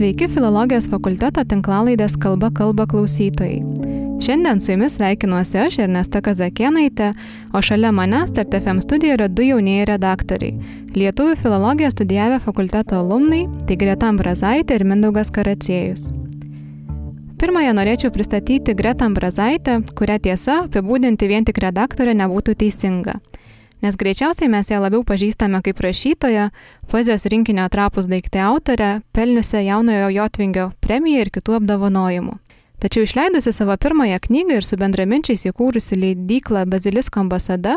Sveiki filologijos fakulteto tinklalaidės kalba kalba klausytojai. Šiandien su jumis sveikinuosi aš Ernesta Kazakienaitė, o šalia manęs TRTFM studijoje yra du jaunieji redaktoriai - Lietuvių filologiją studijavę fakulteto alumnai, tai Greta Ambrazaitė ir Mindaugas Karaciejus. Pirmąją norėčiau pristatyti Gretą Ambrazaitę, kurią tiesa apibūdinti vien tik redaktorė nebūtų teisinga nes greičiausiai mes ją labiau pažįstame kaip rašytoją, poezijos rinkinio Trapus daiktai autorę, pelniusią jaunojo Jotvingio premiją ir kitų apdovanojimų. Tačiau išleidusi savo pirmąją knygą ir su bendraminčiais įkūrusi leidyklą Bazilisko ambasada,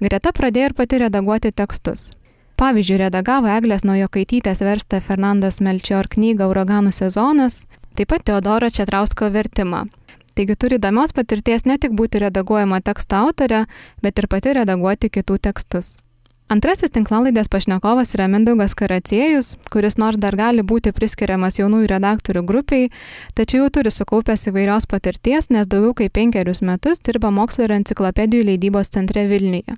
Greta pradėjo ir pati redaguoti tekstus. Pavyzdžiui, redagavo Eglės Naujokaitytės verstą Fernandos Melčior knygą Uraganų sezonas, taip pat Teodoro Četrausko vertimą, Taigi turi įdomios patirties ne tik būti redaguojama teksto autorė, bet ir pati redaguoti kitų tekstus. Antrasis tinklalaidės pašnekovas yra Mindaugas Karaciejus, kuris nors dar gali būti priskiriamas jaunųjų redaktorių grupiai, tačiau jau turi sukaupęs įvairios patirties, nes daugiau kaip penkerius metus dirba mokslo ir enciklopedijų leidybos centre Vilniuje.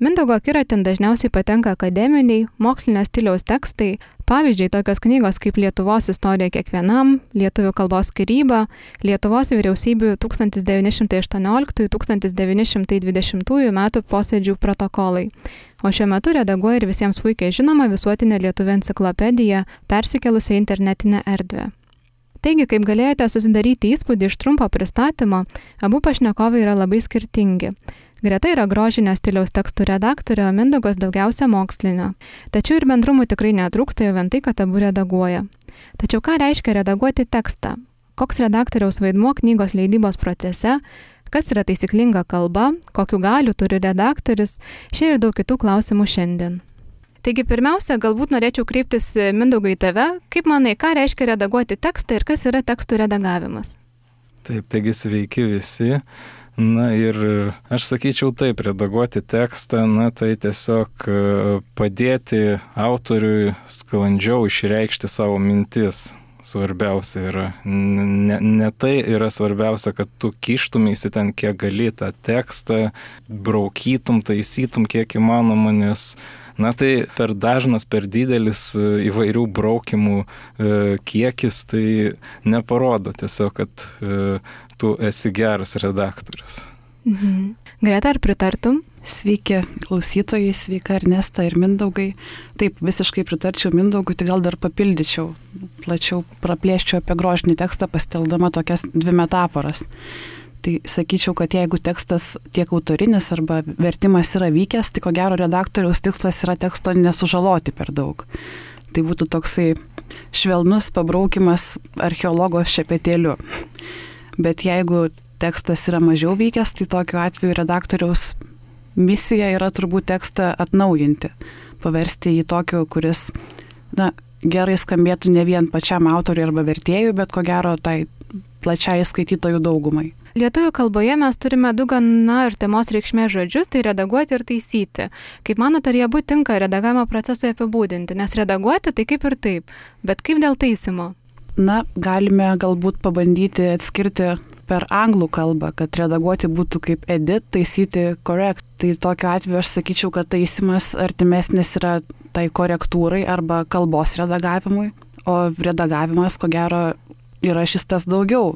Mindaugo akiratin dažniausiai patenka akademiniai, mokslinio stiliaus tekstai, pavyzdžiui, tokios knygos kaip Lietuvos istorija kiekvienam, Lietuvių kalbos skiryba, Lietuvos vyriausybių 1918-1920 metų posėdžių protokolai. O šiuo metu redaguoja ir visiems puikiai žinoma visuotinė Lietuvė enciklopedija persikelusi į internetinę erdvę. Taigi, kaip galėjote susidaryti įspūdį iš trumpo pristatymo, abu pašnekovai yra labai skirtingi. Greta yra grožinio stiliaus tekstų redaktorė, o Mindaugas daugiausia mokslinio. Tačiau ir bendrumų tikrai netrūksta jau vien tai, kad abu redaguoja. Tačiau ką reiškia redaguoti tekstą? Koks redaktoriaus vaidmuo knygos leidybos procese? Kas yra taisyklinga kalba? Kokiu galiu turi redaktorius? Šie ir daug kitų klausimų šiandien. Taigi pirmiausia, galbūt norėčiau kreiptis Mindaugai tave. Kaip manai, ką reiškia redaguoti tekstą ir kas yra tekstų redagavimas? Taip, taigi sveiki visi. Na ir aš sakyčiau taip, redaguoti tekstą, na tai tiesiog e, padėti autoriui sklandžiau išreikšti savo mintis. Svarbiausia yra, ne, ne tai yra svarbiausia, kad tu kištumėsi ten kiek gali tą tekstą, braukytum, taisytum kiek įmanoma, nes Na tai per dažnas, per didelis e, įvairių braukimų e, kiekis tai neparodo tiesiog, kad e, tu esi geras redaktorius. Mhm. Greta, ar pritartum? Sveiki klausytojai, sveika Ernesta ir Mindaugai. Taip, visiškai pritarčiau Mindaugui, tai gal dar papildyčiau, plačiau praplėščiau apie grožinį tekstą, pasteldama tokias dvi metaforas. Tai sakyčiau, kad jeigu tekstas tiek autorinis arba vertimas yra vykęs, tai ko gero redaktoriaus tikslas yra teksto nesužaloti per daug. Tai būtų toksai švelnus pabraukimas archeologo šepetėliu. Bet jeigu tekstas yra mažiau vykęs, tai tokiu atveju redaktoriaus misija yra turbūt tekstą atnaujinti, paversti jį tokiu, kuris na, gerai skambėtų ne vien pačiam autoriui arba vertėjui, bet ko gero tai plačiai skaitytojų daugumai. Lietuvių kalboje mes turime du gana artimos reikšmės žodžius - tai redaguoti ir taisyti. Kaip manote, ar jie būtų tinka redagavimo procesui apibūdinti? Nes redaguoti tai kaip ir taip, bet kaip dėl taisimo? Na, galime galbūt pabandyti atskirti per anglų kalbą, kad redaguoti būtų kaip edit, taisyti correct. Tai tokiu atveju aš sakyčiau, kad taisimas artimesnis yra tai korektūrai arba kalbos redagavimui, o redagavimas, ko gero, yra šis tas daugiau.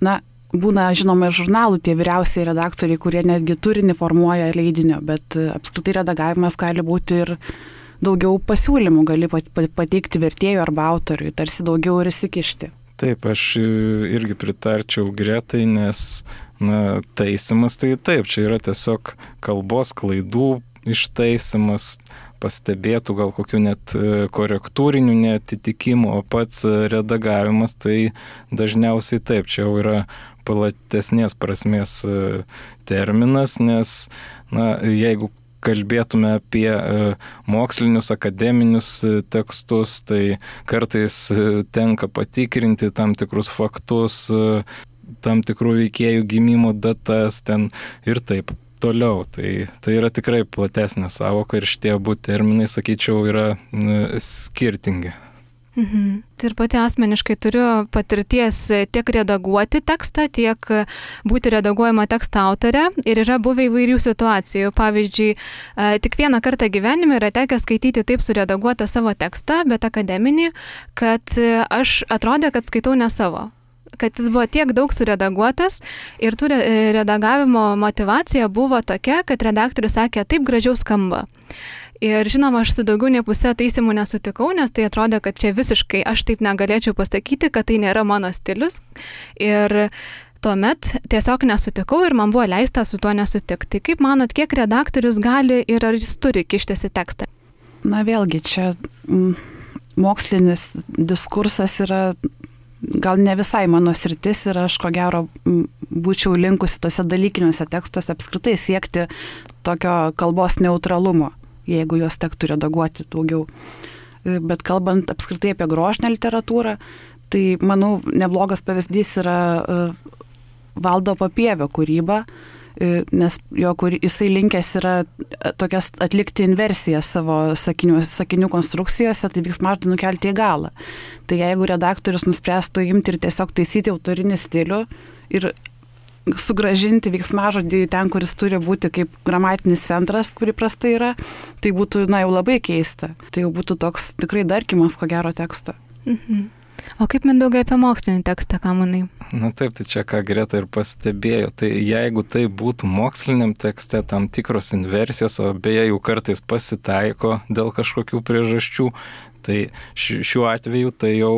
Na, būna žinoma ir žurnalų tie vyriausiai redaktoriai, kurie netgi turinį formuoja leidinio, bet e, apskritai redagavimas gali būti ir daugiau pasiūlymų, gali pateikti vertėjų arba autoriui, tarsi daugiau ir įsikišti. Taip, aš e, irgi pritarčiau gretai, nes na, taisimas tai taip, čia yra tiesiog kalbos klaidų ištaisimas, pastebėtų gal kokių net e, korektūrinių netitikimų, o pats redagavimas tai dažniausiai taip, čia jau yra platesnės prasmės e, terminas, nes na, jeigu kalbėtume apie e, mokslinius, akademinius e, tekstus, tai kartais tenka patikrinti tam tikrus faktus, tam tikrų veikėjų gimimo datas ten ir taip toliau. Tai, tai yra tikrai platesnė savoka ir šitie abu terminai, sakyčiau, yra skirtingi. Mhm. Tai ir pati asmeniškai turiu patirties tiek redaguoti tekstą, tiek būti redaguojama teksto autorė ir yra buvę įvairių situacijų. Pavyzdžiui, e, tik vieną kartą gyvenime yra tekę skaityti taip suredaguotą savo tekstą, bet akademinį, kad aš atrodė, kad skaitau ne savo kad jis buvo tiek daug suredaguotas ir tų redagavimo motivacija buvo tokia, kad redaktorius sakė, taip gražiau skamba. Ir žinoma, aš su daugiau nei pusė taisimų nesutikau, nes tai atrodo, kad čia visiškai aš taip negalėčiau pasakyti, kad tai nėra mano stilius. Ir tuomet tiesiog nesutikau ir man buvo leista su tuo nesutikti. Kaip manot, kiek redaktorius gali ir ar jis turi kištis į tekstą? Na vėlgi, čia m, mokslinis diskursas yra gal ne visai mano sritis ir aš ko gero būčiau linkusi tose dalykiniuose tekstuose apskritai siekti tokio kalbos neutralumo jeigu juos tektų redaguoti daugiau. E, bet kalbant apskritai apie grožinę literatūrą, tai manau neblogas pavyzdys yra e, valdo papievio kūryba, nes jo, kur jisai linkęs yra tokias atlikti inversijas savo sakinių, sakinių konstrukcijose, tai vyks mažai nukelti į galą. Tai jeigu redaktorius nuspręstų imti ir tiesiog taisyti autorinį stilių ir sugražinti veiksmažodį ten, kuris turi būti kaip gramatinis centras, kur įprastai yra, tai būtų, na, jau labai keista. Tai jau būtų toks tikrai darkimas, ko gero teksto. Mhm. O kaip mindaugai apie mokslinį tekstą, ką manai? Na taip, tai čia ką Greta ir pastebėjo. Tai jeigu tai būtų moksliniam tekste tam tikros inversijos, o beje jau kartais pasitaiko dėl kažkokių priežasčių, tai šiuo atveju tai jau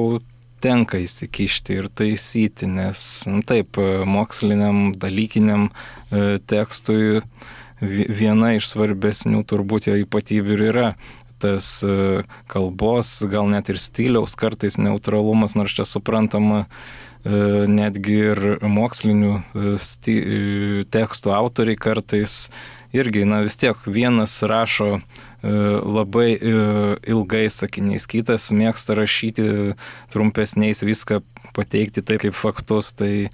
tenka įsikišti ir taisyti, nes nu, taip, moksliniam, dalykiniam e, tekstui viena iš svarbesnių turbūt jo ypatybių yra tas e, kalbos, gal net ir stiliaus kartais neutralumas, nors čia suprantama, e, netgi ir mokslinių tekstų autoriai kartais irgi, na vis tiek vienas rašo E, labai e, ilgais sakiniais, kitas mėgsta rašyti trumpesniais, viską pateikti taip kaip faktus, tai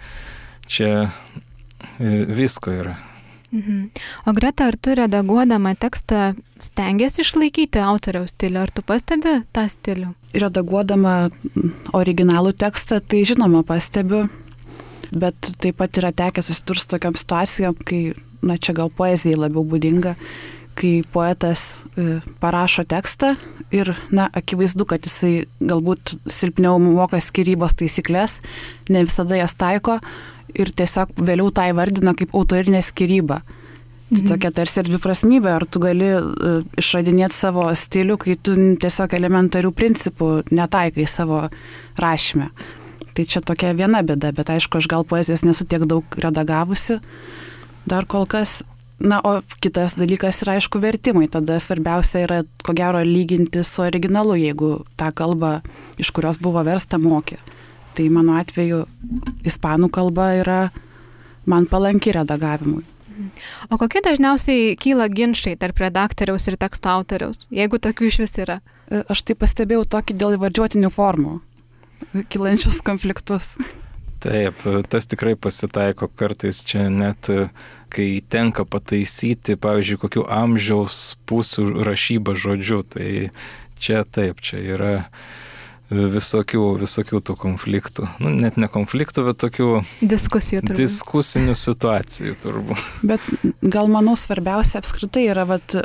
čia e, visko yra. Mhm. O Greta, ar tu redaguodama tekstą stengiasi išlaikyti autoriaus stilių, ar tu pastebi tą stilių? Redaguodama originalų tekstą, tai žinoma pastebiu, bet taip pat yra tekę susidurti su tokiam situacijom, kai, na čia gal poezijai labiau būdinga, kai poetas e, parašo tekstą ir, na, akivaizdu, kad jisai galbūt silpniau moka skirybos taisyklės, ne visada jas taiko ir tiesiog vėliau tai vardina kaip autorinė skiryba. Tai mhm. tokia tarsi ir dviprasmybė, ar tu gali uh, išradinėti savo stilių, kai tu tiesiog elementarių principų netaikai savo rašymę. Tai čia tokia viena bėda, bet aišku, aš gal poezijos nesu tiek daug redagavusi dar kol kas, Na, o kitas dalykas yra aišku vertimai. Tada svarbiausia yra, ko gero, lyginti su originalu, jeigu tą kalbą, iš kurios buvo versta, mokė. Tai mano atveju ispanų kalba yra man palanki redagavimui. O kokie dažniausiai kyla ginčiai tarp redaktoriaus ir teksto autoriaus, jeigu tokių iš vis yra? E, aš tai pastebėjau tokį dėl įvardžiuotinių formų, kilančius konfliktus. Taip, tas tikrai pasitaiko kartais čia net, kai tenka pataisyti, pavyzdžiui, kokiu amžiaus pusių rašybą žodžiu, tai čia taip, čia yra visokių, visokių tų konfliktų. Nu, net ne konfliktų, bet tokių diskusijų turbūt. Diskusinių situacijų turbūt. Bet gal manau svarbiausia apskritai yra, vat,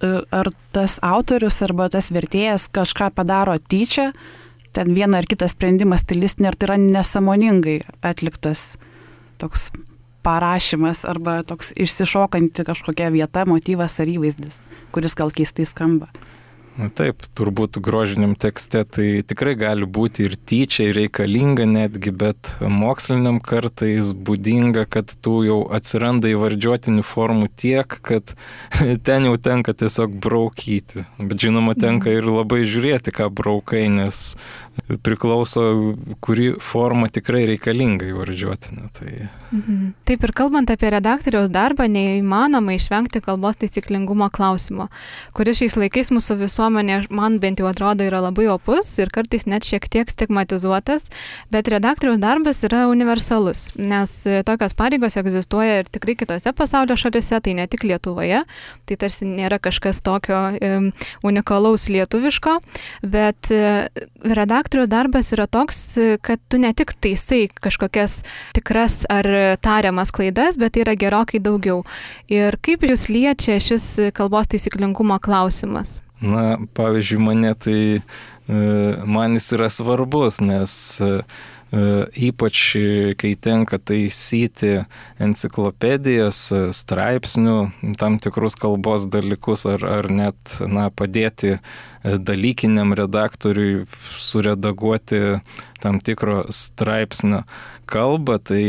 ar tas autorius arba tas vertėjas kažką padaro tyčia, ten vieną ar kitą sprendimą stilistinį, ar tai yra nesamoningai atliktas toks parašymas arba toks išsišokanti kažkokia vieta, motyvas ar įvaizdis, kuris gal keistai skamba. Na taip, turbūt grožiniam tekste tai tikrai gali būti ir tyčia, ir reikalinga netgi, bet moksliniam kartais būdinga, kad tų jau atsiranda įvardžiuotinių formų tiek, kad ten jau tenka tiesiog braukyti. Bet žinoma, tenka ir labai žiūrėti, ką braukai, nes priklauso, kuri forma tikrai reikalinga įvardžiuotina. Tai... Mhm. Taip ir kalbant apie redaktoriaus darbą, neįmanoma išvengti kalbos taisyklingumo klausimo, kuris šiais laikais mūsų visuomenė nuomonė, man bent jau atrodo, yra labai opus ir kartais net šiek tiek stigmatizuotas, bet redaktoriaus darbas yra universalus, nes tokios pareigos egzistuoja ir tikrai kitose pasaulio šalise, tai ne tik Lietuvoje, tai tarsi nėra kažkas tokio um, unikalaus lietuviško, bet uh, redaktoriaus darbas yra toks, kad tu ne tik taisai kažkokias tikras ar tariamas klaidas, bet tai yra gerokai daugiau. Ir kaip jūs liečia šis kalbos taisyklingumo klausimas? Na, pavyzdžiui, mane tai, e, man jis yra svarbus, nes e, ypač kai tenka taisyti enciklopedijas, straipsnių, tam tikrus kalbos dalykus ar, ar net na, padėti dalykiniam redaktoriui suredaguoti tam tikro straipsnio kalbą, tai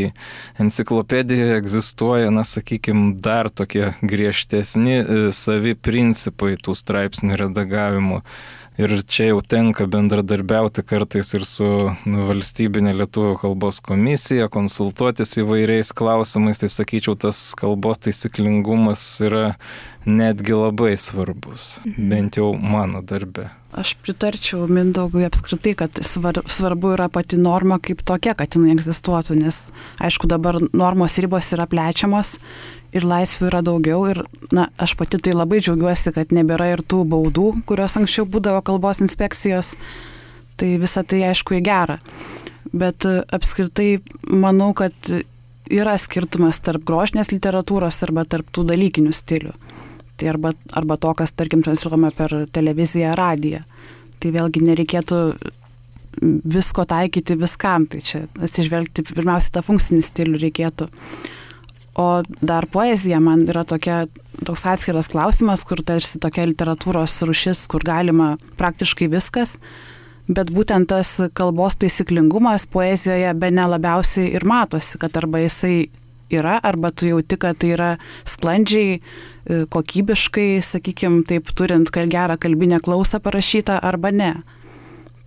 enciklopedijoje egzistuoja, na, sakykime, dar tokie griežtesni e, savi principai tų straipsnių redagavimo. Ir čia jau tenka bendradarbiauti kartais ir su nu, valstybinė lietuvių kalbos komisija, konsultuotis įvairiais klausimais, tai sakyčiau, tas kalbos taisyklingumas yra netgi labai svarbus, mhm. bent jau mano darbe. Aš pritarčiau Mindaugui apskritai, kad svar, svarbu yra pati norma kaip tokia, kad jinai egzistuotų, nes aišku dabar normos ribos yra plečiamos ir laisvių yra daugiau ir na, aš pati tai labai džiaugiuosi, kad nebėra ir tų baudų, kurios anksčiau būdavo kalbos inspekcijos, tai visa tai aišku į gerą. Bet e, apskritai manau, kad yra skirtumas tarp grožinės literatūros arba tarp tų dalykinių stilių tai arba, arba to, kas, tarkim, transliuojama per televiziją, radiją. Tai vėlgi nereikėtų visko taikyti viskam, tai čia atsižvelgti pirmiausia tą funkcinį stilių reikėtų. O dar poezija man yra tokia, toks atskiras klausimas, kur tarsi tokia literatūros rušis, kur galima praktiškai viskas, bet būtent tas kalbos taisyklingumas poezijoje be nelabiausiai ir matosi, kad arba jisai yra, arba tu jauti, kad tai yra sklandžiai, e, kokybiškai, sakykime, taip turint gerą kalbinę klausą parašyta, arba ne.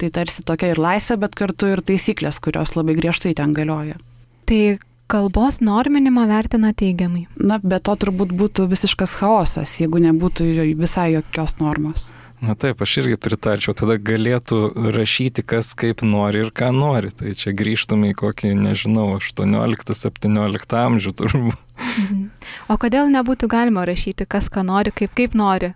Tai tarsi tokia ir laisvė, bet kartu ir taisyklės, kurios labai griežtai ten galioja. Tai kalbos norminimą vertina teigiamai. Na, bet to turbūt būtų visiškas chaosas, jeigu nebūtų visai jokios normos. Na taip, aš irgi pritarčiau, tada galėtų rašyti kas kaip nori ir ką nori. Tai čia grįžtume į kokį, nežinau, 18-17 amžių turbūt. Mhm. O kodėl nebūtų galima rašyti kas ką nori, kaip kaip nori?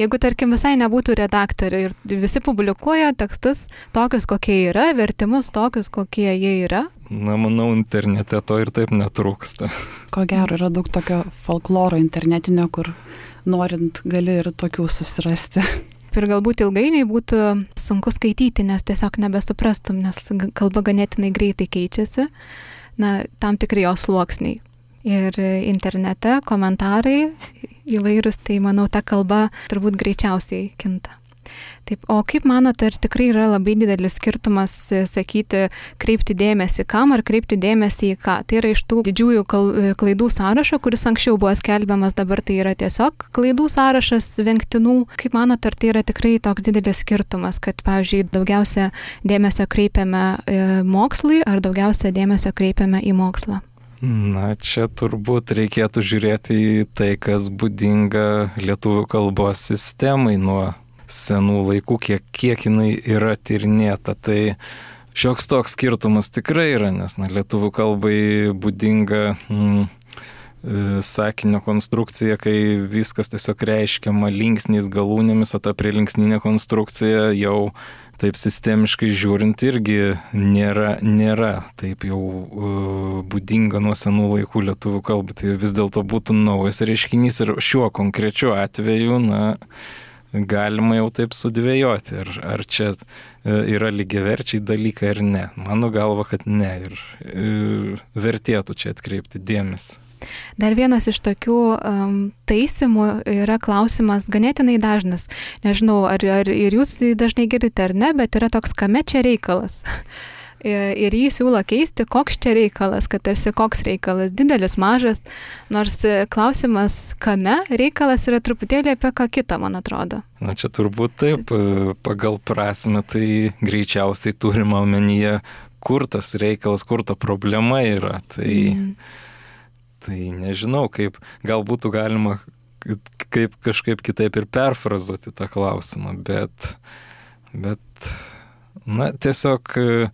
Jeigu, tarkim, visai nebūtų redaktorių ir visi publikuoja tekstus tokius, kokie yra, vertimus tokius, kokie jie yra. Na, manau, internete to ir taip netrūksta. Ko gero, yra daug tokio folkloro internetinio, kur norint gali ir tokių susirasti. Ir galbūt ilgainiui būtų sunku skaityti, nes tiesiog nebesuprastum, nes kalba ganėtinai greitai keičiasi, na, tam tikri jos sluoksniai. Ir internete komentarai įvairūs, tai manau, ta kalba turbūt greičiausiai kinta. Taip, o kaip manote, ar tikrai yra labai didelis skirtumas e, sakyti, kreipti dėmesį kam ar kreipti dėmesį į ką? Tai yra iš tų didžiųjų e, klaidų sąrašo, kuris anksčiau buvo skelbiamas, dabar tai yra tiesiog klaidų sąrašas vengtinų. Kaip manote, ar tai yra tikrai toks didelis skirtumas, kad, pavyzdžiui, daugiausia dėmesio kreipiame e, mokslui ar daugiausia dėmesio kreipiame į mokslą? Na, čia turbūt reikėtų žiūrėti į tai, kas būdinga lietuvių kalbos sistemai nuo senų laikų, kiek, kiek jinai yra tyrinėta. Tai šioks toks skirtumas tikrai yra, nes na, lietuvių kalbai būdinga mm, sakinio konstrukcija, kai viskas tiesiog reiškiama linksniais galūnėmis, o ta prielinksninė konstrukcija jau taip sistemiškai žiūrint irgi nėra, nėra taip jau uh, būdinga nuo senų laikų lietuvių kalbai. Tai vis dėlto būtų naujas reiškinys ir šiuo konkrečiu atveju, na, galima jau taip sudvėjoti, ar, ar čia e, yra lygiaverčiai dalykai ar ne. Mano galva, kad ne ir e, vertėtų čia atkreipti dėmesį. Dar vienas iš tokių um, taisimų yra klausimas ganėtinai dažnas. Nežinau, ar, ar ir jūs dažnai girdite ar ne, bet yra toks, kame čia reikalas. Ir jį siūlo keisti, koks čia reikalas, kad tarsi koks reikalas, didelis, mažas, nors klausimas, kame reikalas yra truputėlį apie ką kitą, man atrodo. Na čia turbūt taip, pagal prasme tai greičiausiai turime omenyje, kur tas reikalas, kur ta problema yra. Tai, mm. tai nežinau, kaip gal būtų galima kaip kažkaip kitaip ir perfrazuoti tą klausimą, bet, bet na, tiesiog e,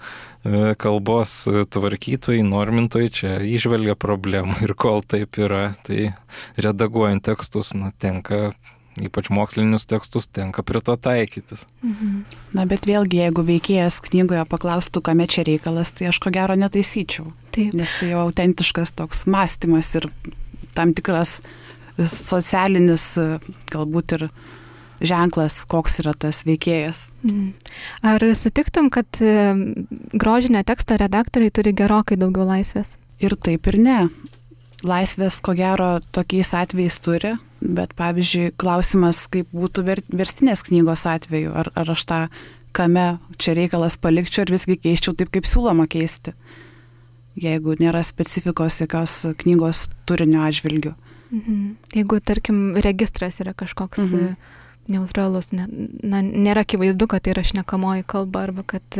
kalbos tvarkytojai, normintojai čia išvelgia problemų ir kol taip yra, tai redaguojant tekstus, na, tenka ypač mokslinius tekstus, tenka prie to taikytis. Mhm. Na, bet vėlgi, jeigu veikėjas knygoje paklaustų, kame čia reikalas, tai aš ko gero netaisyčiau. Taip. Nes tai jau autentiškas toks mąstymas ir tam tikras socialinis, galbūt ir ženklas, koks yra tas veikėjas. Mhm. Ar sutiktum, kad grožinę tekstą redaktoriai turi gerokai daugiau laisvės? Ir taip ir ne. Laisvės, ko gero, tokiais atvejais turi, Bet pavyzdžiui, klausimas, kaip būtų ver, verstinės knygos atveju, ar, ar aš tą kame čia reikalas palikčiau ir visgi keiščiau taip, kaip siūloma keisti, jeigu nėra specifikos jokios knygos turinio atžvilgių. Mhm. Jeigu, tarkim, registras yra kažkoks mhm neutralus, ne, na, nėra akivaizdu, kad tai yra šnekamoji kalba arba kad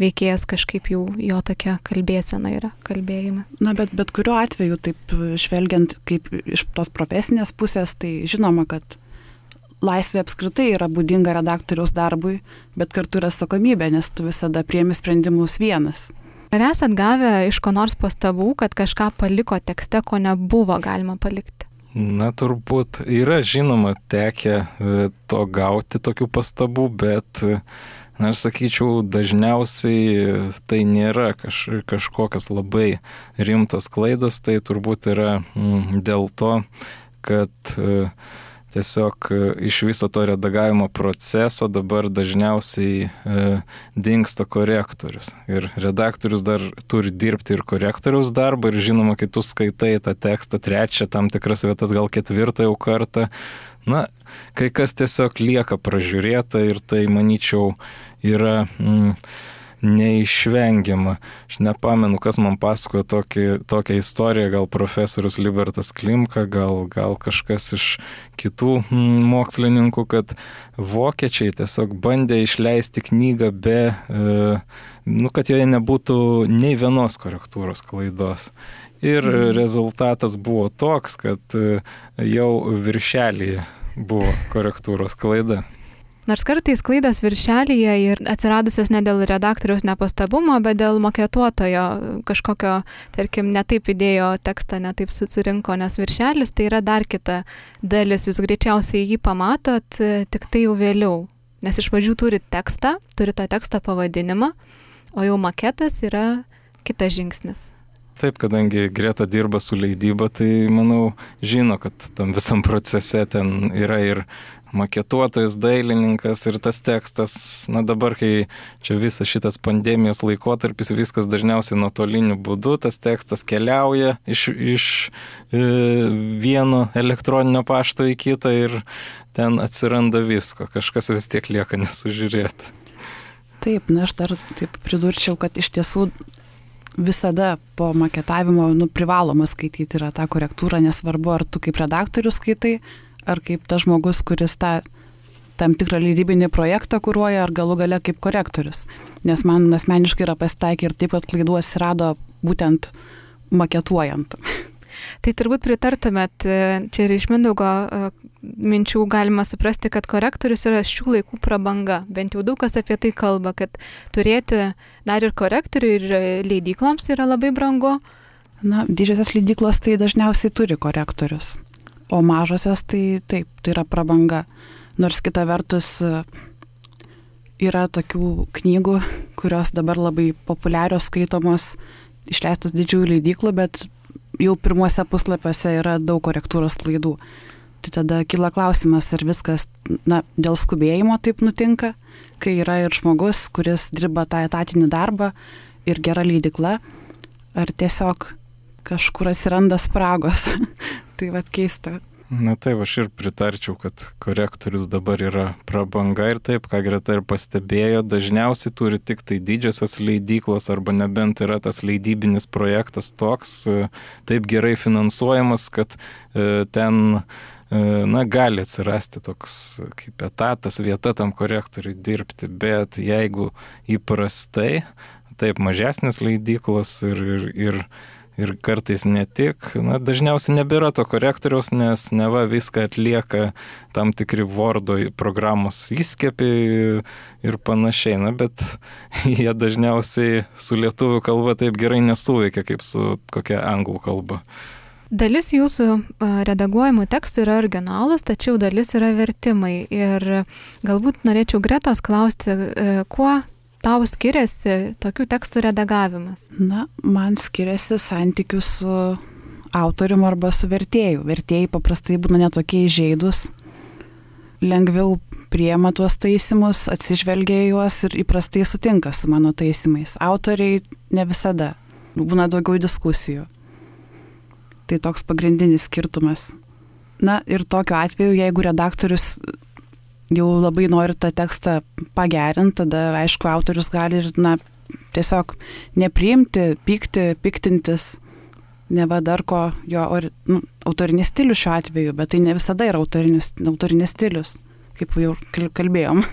veikėjas kažkaip jau jo tokia kalbėsena yra kalbėjimas. Na, bet bet kuriuo atveju, taip žvelgiant kaip iš tos profesinės pusės, tai žinoma, kad laisvė apskritai yra būdinga redaktoriaus darbui, bet kartu yra atsakomybė, nes tu visada priemi sprendimus vienas. Ar esat gavę iš ko nors pastabų, kad kažką paliko tekste, ko nebuvo galima palikti? Na, turbūt yra žinoma tekę e, to gauti tokių pastabų, bet, e, na, aš sakyčiau, dažniausiai tai nėra kaž, kažkokios labai rimtos klaidos, tai turbūt yra m, dėl to, kad e, tiesiog e, iš viso to redagavimo proceso dabar dažniausiai e, dinksta korektorius. Ir redaktorius dar turi dirbti ir korektoriaus darbą, ir žinoma, kai tu skaitai tą tekstą trečią, tam tikras vietas, gal ketvirtą jau kartą, na, kai kas tiesiog lieka pražiūrėta ir tai, manyčiau, yra... Mm, neišvengiama. Aš nepamenu, kas man pasakojo tokį, tokią istoriją, gal profesorius Libertas Klimka, gal, gal kažkas iš kitų mm, mokslininkų, kad vokiečiai tiesiog bandė išleisti knygą be, e, nu, kad joje nebūtų nei vienos korektūros klaidos. Ir mm. rezultatas buvo toks, kad e, jau viršelėje buvo korektūros klaida. Nors kartais klaidas viršelyje ir atsiradusios ne dėl redaktoriaus nepastabumo, bet dėl mokėtuotojo kažkokio, tarkim, netaip įdėjo tekstą, netaip susirinko, nes viršelis tai yra dar kita dalis, jūs greičiausiai jį pamatot tik tai jau vėliau. Nes iš pradžių turi tekstą, turi to teksto pavadinimą, o jau maketas yra kitas žingsnis. Taip, kadangi Greta dirba su leidyba, tai manau, žino, kad tam visam procese ten yra ir maketuotojas, dailininkas ir tas tekstas, na dabar, kai čia visas šitas pandemijos laikotarpis, viskas dažniausiai nuotoliniu būdu, tas tekstas keliauja iš, iš e, vieno elektroninio pašto į kitą ir ten atsiranda visko, kažkas vis tiek lieka nesužiūrėti. Taip, na aš dar taip pridurčiau, kad iš tiesų visada po maketavimo nu, privaloma skaityti yra tą korektūrą, nesvarbu, ar tu kaip redaktorius skaitai, ar kaip tas žmogus, kuris tą tam tikrą leidybinį projektą kūruoja, ar galų gale kaip korektorius. Nes man asmeniškai yra pasitaikę ir taip pat klaidų atsirado būtent maketuojant. Tai turbūt pritartumėt, e, čia ir iš Mindaugo e, minčių galima suprasti, kad korektorius yra šių laikų prabanga. Bent jau daug kas apie tai kalba, kad turėti dar ir korektorių ir leidykloms yra labai brangu. Na, didžiosios leidyklos tai dažniausiai turi korektorius. O mažosios tai taip, tai yra prabanga. Nors kita vertus yra tokių knygų, kurios dabar labai populiarios, skaitomos, išleistos didžiųjų leidyklų, bet jau pirmuose puslapiuose yra daug korektūros klaidų. Tai tada kyla klausimas, ar viskas na, dėl skubėjimo taip nutinka, kai yra ir žmogus, kuris dirba tą etatinį darbą ir gera leidikla, ar tiesiog kažkur atsiranda spragos. tai vad keista. Na taip, aš ir pritarčiau, kad korektorius dabar yra prabanga ir taip, ką Greta ir pastebėjo, dažniausiai turi tik tai didžiosios leidyklos arba nebent yra tas leidybinis projektas toks, e, taip gerai finansuojamas, kad e, ten e, na, gali atsirasti toks kaip etatas, vieta tam korektoriui dirbti, bet jeigu įprastai, taip mažesnės leidyklos ir, ir, ir ir kartais ne tik, na, dažniausiai nebėra to korektoriaus, nes neva viską atlieka tam tikri Wordo programos įskiepi ir panašiai, na, bet jie dažniausiai su lietuvių kalba taip gerai nesuveikia kaip su kokia anglų kalba. Dalis jūsų redaguojamų tekstų yra originalus, tačiau dalis yra vertimai. Ir galbūt norėčiau Gretos klausti, kuo tau skiriasi tokių tekstų redagavimas? Na, man skiriasi santykių su autorium arba su vertėju. Vertėjai paprastai būna netokie įžeidus, lengviau priema tuos taisimus, atsižvelgia juos ir įprastai sutinka su mano taisimais. Autoriai ne visada, būna daugiau diskusijų. Tai toks pagrindinis skirtumas. Na ir tokiu atveju, jeigu redaktorius jau labai nori tą tekstą pagerinti, tada aišku, autorius gali ir, na, tiesiog nepriimti, pykti, piktintis, neva dar ko jo or, nu, autorinis stilius šiuo atveju, bet tai ne visada yra autorinis, autorinis stilius, kaip jau kalbėjom.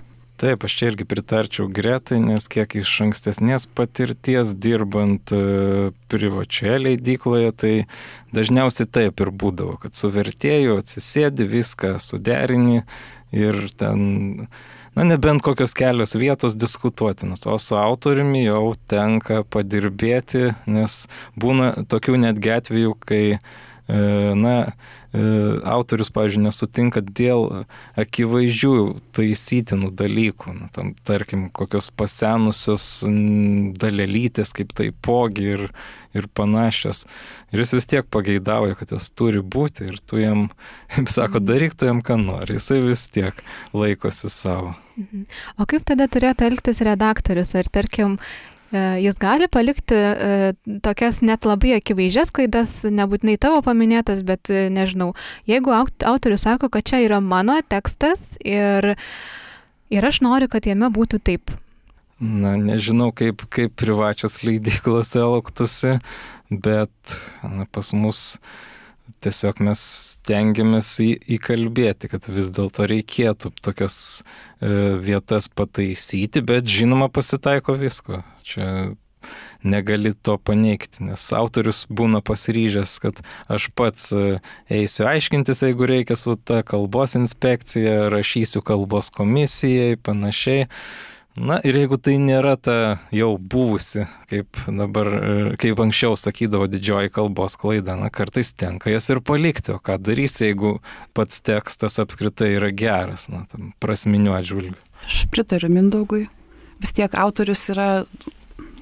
Taip, aš čia irgi pritarčiau Gretai, nes kiek iš ankstesnės patirties dirbant e, privačioje leidykloje, tai dažniausiai taip ir būdavo, kad su vertėju atsisėdi, viską suderini ir ten, na, nebent kokios kelios vietos diskutuotinos, o su autoriumi jau tenka padirbėti, nes būna tokių netgi atvejų, kai E, na, e, autorius, pavyzdžiui, nesutinka dėl akivaizdžių taisytinų dalykų, na, tam, tarkim, kokios pasenusios dalelytės, kaip taipogi ir, ir panašios. Ir jis vis tiek pageidauja, kad jos turi būti ir tu jam, kaip sako, mhm. daryk tu jam, ką nori, jisai vis tiek laikosi savo. Mhm. O kaip tada turėtų elgtis redaktorius? Ar tarkim, E, jis gali palikti e, tokias net labai akivaizdžias klaidas, nebūtinai tavo paminėtas, bet e, nežinau, jeigu autorius sako, kad čia yra mano tekstas ir, ir aš noriu, kad jame būtų taip. Na, nežinau, kaip, kaip privačios leidyklos elgtųsi, bet na, pas mus tiesiog mes stengiamės į, įkalbėti, kad vis dėlto reikėtų tokias e, vietas pataisyti, bet žinoma pasitaiko visko. Čia negali to paneigti, nes autorius būna pasiryžęs, kad aš pats e, eisiu aiškintis, jeigu reikia su ta kalbos inspekcija, rašysiu kalbos komisijai, panašiai. Na ir jeigu tai nėra ta jau buvusi, kaip dabar, kaip anksčiau sakydavo didžioji kalbos klaida, na kartais tenka jas ir palikti, o ką darysi, jeigu pats tekstas apskritai yra geras, na, tam prasminiu atžvilgiu. Aš pritariu Mindaugui. Vis tiek autorius yra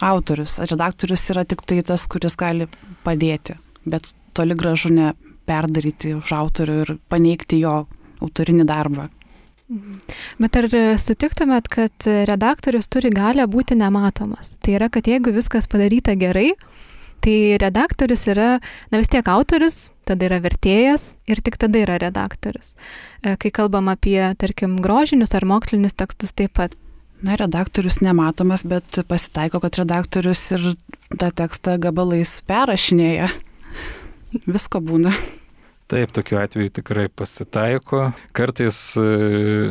autorius, redaktorius yra tik tai tas, kuris gali padėti, bet toli gražu ne perdaryti už autorių ir paneigti jo autorinį darbą. Mhm. Bet ar sutiktumėt, kad redaktorius turi galę būti nematomas? Tai yra, kad jeigu viskas padaryta gerai, tai redaktorius yra, na vis tiek autorius, tada yra vertėjas ir tik tada yra redaktorius. E, kai kalbam apie, tarkim, grožinius ar mokslinius tekstus taip pat. Na, redaktorius nematomas, bet pasitaiko, kad redaktorius ir tą tekstą gabalais perrašinėja. Visko būna. Taip, tokiu atveju tikrai pasitaiko. Kartais, e,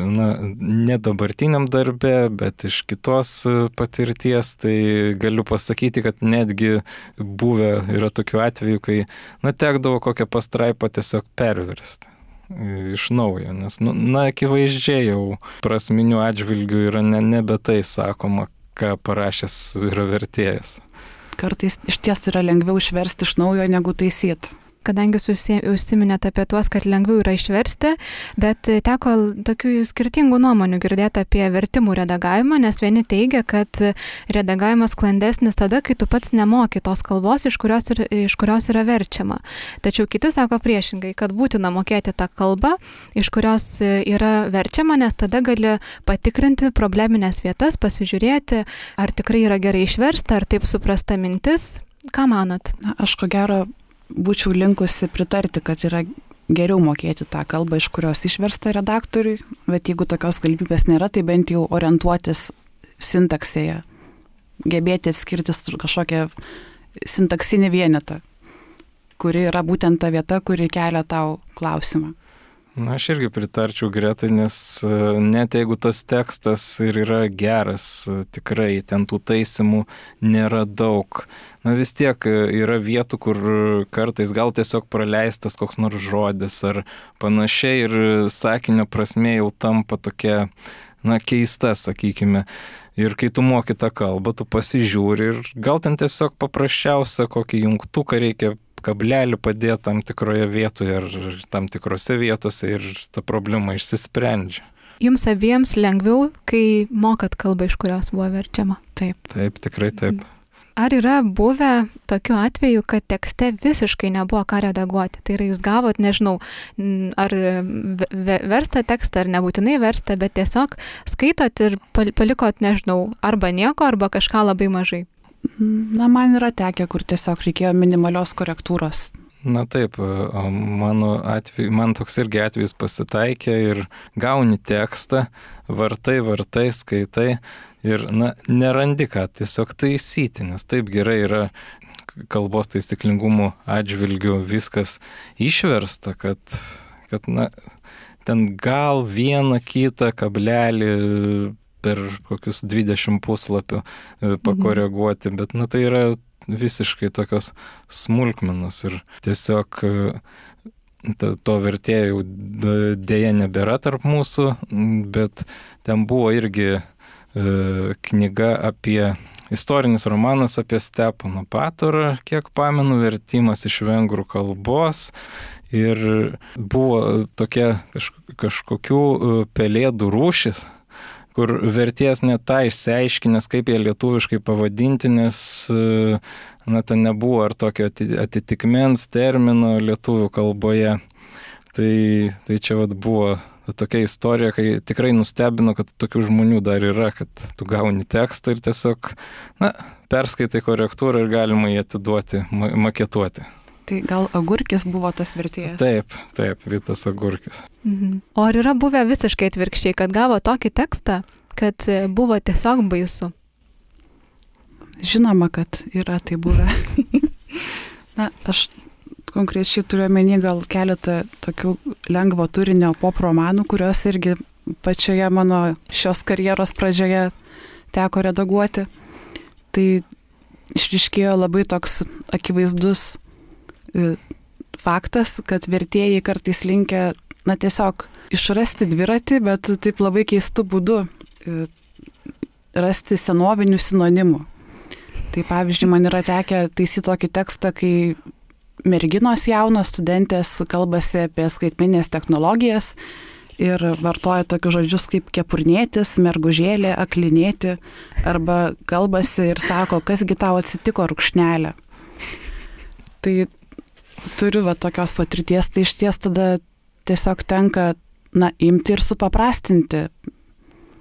na, ne dabartiniam darbe, bet iš kitos e, patirties, tai galiu pasakyti, kad netgi buvę yra tokiu atveju, kai, na, tekdavo kokią pastraipą tiesiog perversti e, iš naujo, nes, nu, na, akivaizdžiai jau prasminių atžvilgių yra ne, nebe tai sakoma, ką parašęs yra vertėjas. Kartais iš ties yra lengviau išversti iš naujo negu taisyti kadangi užsiminėte apie tuos, kad lengviau yra išversti, bet teko tokių skirtingų nuomonių girdėti apie vertimų redagavimą, nes vieni teigia, kad redagavimas sklandesnis tada, kai tu pats nemoki tos kalbos, iš kurios, ir, iš kurios yra verčiama. Tačiau kiti sako priešingai, kad būtina mokėti tą kalbą, iš kurios yra verčiama, nes tada gali patikrinti probleminės vietas, pasižiūrėti, ar tikrai yra gerai išversta, ar taip suprasta mintis. Ką manot? Na, aš ko gero būčiau linkusi pritarti, kad yra geriau mokėti tą kalbą, iš kurios išversta redaktoriui, bet jeigu tokios galimybės nėra, tai bent jau orientuotis sintaksėje, gebėti atskirti kažkokią sintaksinį vienetą, kuri yra būtent ta vieta, kuri kelia tau klausimą. Na, aš irgi pritarčiau Gretai, nes e, net jeigu tas tekstas ir yra geras, e, tikrai ten tų taisimų nėra daug. Na vis tiek e, yra vietų, kur kartais gal tiesiog praleistas koks nors žodis ar panašiai ir sakinio prasme jau tampa tokia, na, keista, sakykime. Ir kai tu moki tą kalbą, tu pasižiūri ir gal ten tiesiog paprasčiausia kokį jungtuką reikia kablelį padėti tam tikroje vietoje ar tam tikrose vietose ir ta problema išsisprendžia. Jums abiems lengviau, kai mokat kalbą, iš kurios buvo verčiama. Taip. Taip, tikrai taip. Ar yra buvę tokiu atveju, kad tekste visiškai nebuvo ką redaguoti? Tai yra, jūs gavot, nežinau, ar verstą tekstą, ar nebūtinai verstą, bet tiesiog skaitot ir palikot, nežinau, arba nieko, arba kažką labai mažai. Na, man yra tekę, kur tiesiog reikėjo minimalios korektūros. Na taip, mano atveju, man toks irgi atvejis pasitaikė ir gauni tekstą, vartai, vartai, skaitai ir, na, nerandi ką tiesiog taisyti, nes taip gerai yra kalbos taisyklingumų atžvilgių viskas išversta, kad, kad, na, ten gal vieną kitą kablelį per kokius 20 puslapių e, pakoreguoti, bet na, tai yra visiškai tokios smulkmenos ir tiesiog e, to vertėjų dėja nebėra tarp mūsų, bet ten buvo irgi e, knyga apie istorinis romanas apie Stepaną Paturą, kiek pamenu, vertimas iš vengrų kalbos. Ir buvo tokia kažkokių pelėdų rūšis, kur verties net tą išsiaiškinęs, kaip jie lietuviškai pavadinti, nes na, ten nebuvo ar tokio atitikmens termino lietuvių kalboje. Tai, tai čia vat buvo tokia istorija, kai tikrai nustebino, kad tokių žmonių dar yra, kad tu gauni tekstą ir tiesiog, na, perskaitai korektūrą ir galima jį atiduoti, maketuoti. Tai gal agurkis buvo tas vertėjas? Taip, taip, Vitas agurkis. Mhm. O ar yra buvę visiškai atvirkščiai, kad gavo tokį tekstą, kad e, buvo tiesiog baisu? Žinoma, kad yra tai buvę. Na, aš konkrečiai turiu omeny gal keletą tokių lengvo turinio pop romanų, kuriuos irgi pačioje mano šios karjeros pradžioje teko redaguoti. Tai išriškėjo labai toks akivaizdus faktas, kad vertėjai kartais linkia, na tiesiog išrasti dviratį, bet taip labai keistų būdų e, rasti senovinių sinonimų. Tai pavyzdžiui, man yra tekę taisyti tokį tekstą, kai merginos jaunos studentės kalbasi apie skaitminės technologijas ir vartoja tokius žodžius kaip kepurnėtis, mergužėlė, aklinėti arba kalbasi ir sako, kasgi tau atsitiko rūkšnelė. Tai turiu va tokios patirties, tai iš ties tada tiesiog tenka, na, imti ir supaprastinti,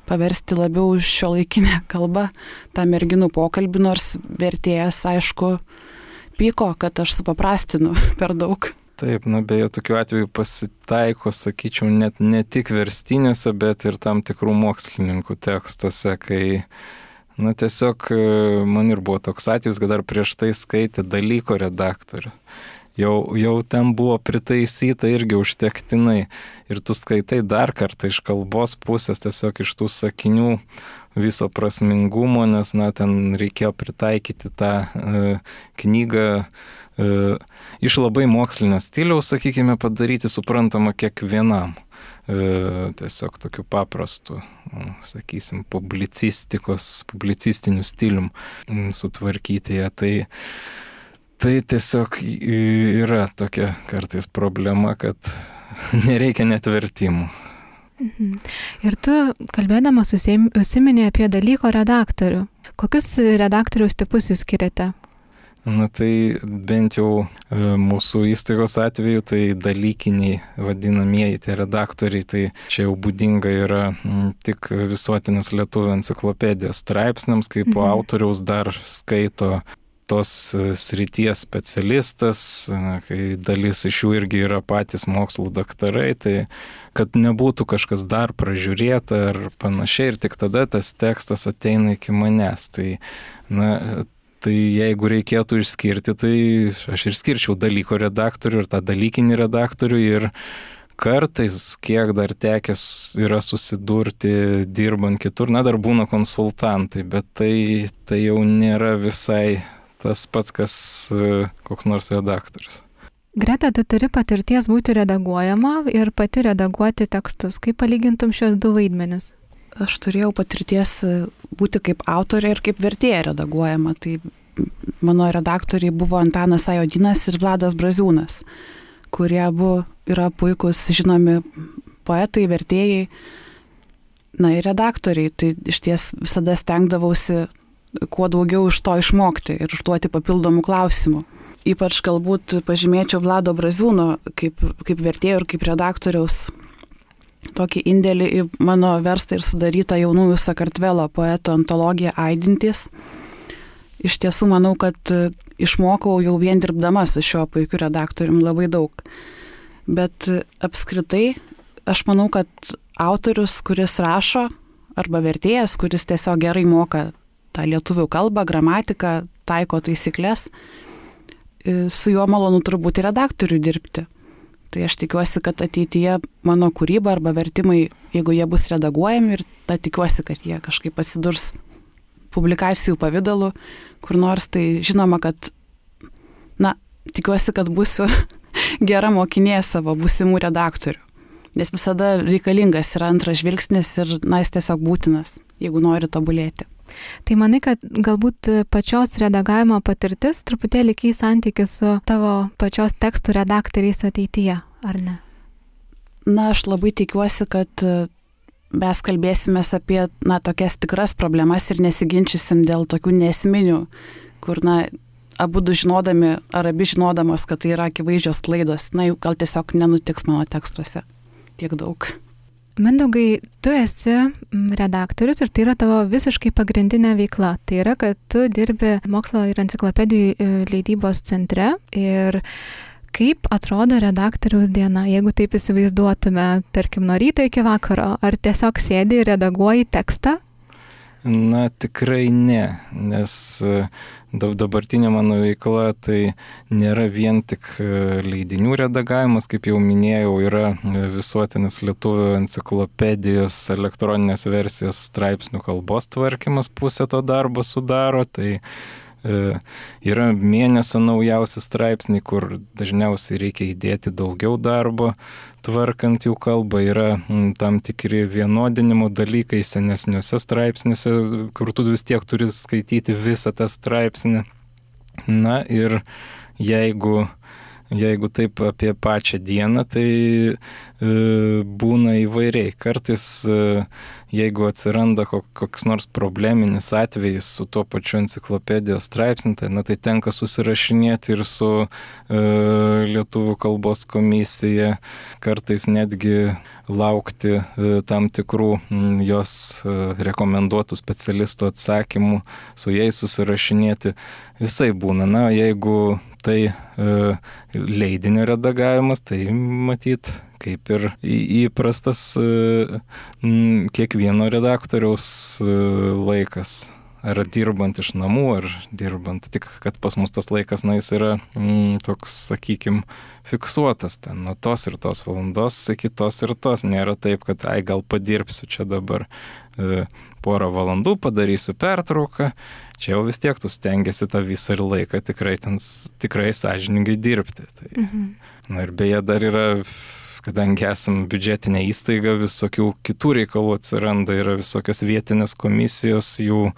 paversti labiau šio laikinę kalbą tą merginų pokalbį, nors vertėjas, aišku, pyko, kad aš supaprastinu per daug. Taip, na beje, tokiu atveju pasitaiko, sakyčiau, net ne tik verstinėse, bet ir tam tikrų mokslininkų tekstuose, kai, na tiesiog man ir buvo toks atvejis, kad dar prieš tai skaitė dalyko redaktorius jau, jau ten buvo pritaisyta irgi užtektinai. Ir tu skaitai dar kartą iš kalbos pusės, tiesiog iš tų sakinių viso prasmingumo, nes, na, ten reikėjo pritaikyti tą e, knygą e, iš labai mokslinio stiliaus, sakykime, padaryti suprantamą kiekvienam. E, tiesiog tokiu paprastu, sakysim, publicistikos, publicistiniu stilium sutvarkyti ją. Tai, Tai tiesiog yra tokia kartais problema, kad nereikia net vertimų. Mhm. Ir tu, kalbėdamas, užsiminė apie dalyko redaktorių. Kokius redaktoriaus tipus jūs skiriate? Na tai bent jau e, mūsų įstaigos atveju tai dalykiniai vadinamieji tie redaktoriai, tai čia jau būdinga yra tik visuotinės lietuvių enciklopedijos straipsniams, kaip mhm. autoriaus dar skaito tos e, srities specialistas, kai dalis iš jų irgi yra patys mokslų daktarai, tai kad nebūtų kažkas dar pražiūrėta ar panašiai ir tik tada tas tekstas ateina iki manęs. Tai, na, tai jeigu reikėtų išskirti, tai aš ir skirčiau dalyko redaktorių ir tą dalykinį redaktorių ir kartais, kiek dar tekęs yra susidurti dirbant kitur, na dar būna konsultantai, bet tai, tai jau nėra visai tas pats, kas e, koks nors redaktorius. Greta, tu turi patirties būti redaguojama ir pati redaguoti tekstus. Kaip palygintum šios du vaidmenis? Aš turėjau patirties e, būti kaip autorė ir kaip vertėja redaguojama. Tai mano redaktoriai buvo Antanas Ajodinas ir Vladas Braziūnas, kurie abu yra puikus žinomi poetai, vertėjai, na ir redaktoriai. Tai iš ties visada stengdavausi kuo daugiau iš to išmokti ir užduoti papildomų klausimų. Ypač galbūt pažymėčiau Vlado Braziūno kaip, kaip vertėjo ir kaip redaktoriaus tokį indėlį į mano verstą ir sudarytą jaunųjų Sakartvelo poeto antologiją Aidintys. Iš tiesų manau, kad išmokau jau vien dirbdama su šiuo puikiu redaktorium labai daug. Bet apskritai aš manau, kad autorius, kuris rašo, arba vertėjas, kuris tiesiog gerai moka tą lietuvių kalbą, gramatiką, taiko taisyklės, e, su juo malonu turbūt ir redaktoriui dirbti. Tai aš tikiuosi, kad ateityje mano kūryba arba vertimai, jeigu jie bus redaguojami ir ta tikiuosi, kad jie kažkaip atsidurs publikacijų pavydalu, kur nors, tai žinoma, kad, na, tikiuosi, kad būsiu gera mokinė savo būsimų redaktorių. Nes visada reikalingas yra antras žvilgsnis ir, na, jis tiesiog būtinas, jeigu nori tobulėti. Tai manai, kad galbūt pačios redagavimo patirtis truputėlį keis santykių su tavo pačios tekstų redaktoriais ateityje, ar ne? Na, aš labai tikiuosi, kad e, mes kalbėsime apie, na, tokias tikras problemas ir nesiginčysim dėl tokių nesminių, kur, na, abu du žinodami ar abi žinodamos, kad tai yra akivaizdžios klaidos, na, jų gal tiesiog nenutiks mano tekstuose tiek daug. Mindaugai, tu esi redaktorius ir tai yra tavo visiškai pagrindinė veikla. Tai yra, kad tu dirbi mokslo ir enciklopedijų e, leidybos centre ir kaip atrodo redaktoriaus diena, jeigu taip įsivaizduotume, tarkim, nuo ryto iki vakaro, ar tiesiog sėdi ir redaguoji tekstą, Na, tikrai ne, nes e, dabartinė mano veikla tai nėra vien tik e, leidinių redagavimas, kaip jau minėjau, yra e, visuotinis lietuvių enciklopedijos elektroninės versijos straipsnių kalbos tvarkymas, pusę to darbo sudaro, tai yra mėnesio naujausi straipsniai, kur dažniausiai reikia įdėti daugiau darbo, tvarkant jų kalbą, yra tam tikri vienodinimo dalykai senesniuose straipsniuose, kur tu vis tiek turi skaityti visą tą straipsnį. Na ir jeigu Jeigu taip apie pačią dieną, tai e, būna įvairiai. Kartais, e, jeigu atsiranda koks nors probleminis atvejis su tuo pačiu enciklopedijos straipsniu, tai, na, tai tenka susirašinėti ir su e, Lietuvų kalbos komisija, kartais netgi laukti e, tam tikrų jos e, rekomenduotų specialistų atsakymų, su jais susirašinėti. Visai būna. Na, jeigu tai e, leidinio redagavimas, tai matyt, kaip ir įprastas kiekvieno redaktoriaus laikas. Ar dirbant iš namų, ar dirbant, tik kad pas mus tas laikas, na, jis yra mm, toks, sakykime, fiksuotas ten nuo tos ir tos valandos iki tos ir tos. Nėra taip, kad, ai, gal padirbsiu čia dabar e, porą valandų, padarysiu pertrauką čia jau vis tiek tu stengiasi tą visą ir laiką tikrai ten tikrai sąžiningai dirbti. Tai, mhm. Na ir beje dar yra, kadangi esame biudžetinė įstaiga, visokių kitų reikalų atsiranda, yra visokios vietinės komisijos, jų e,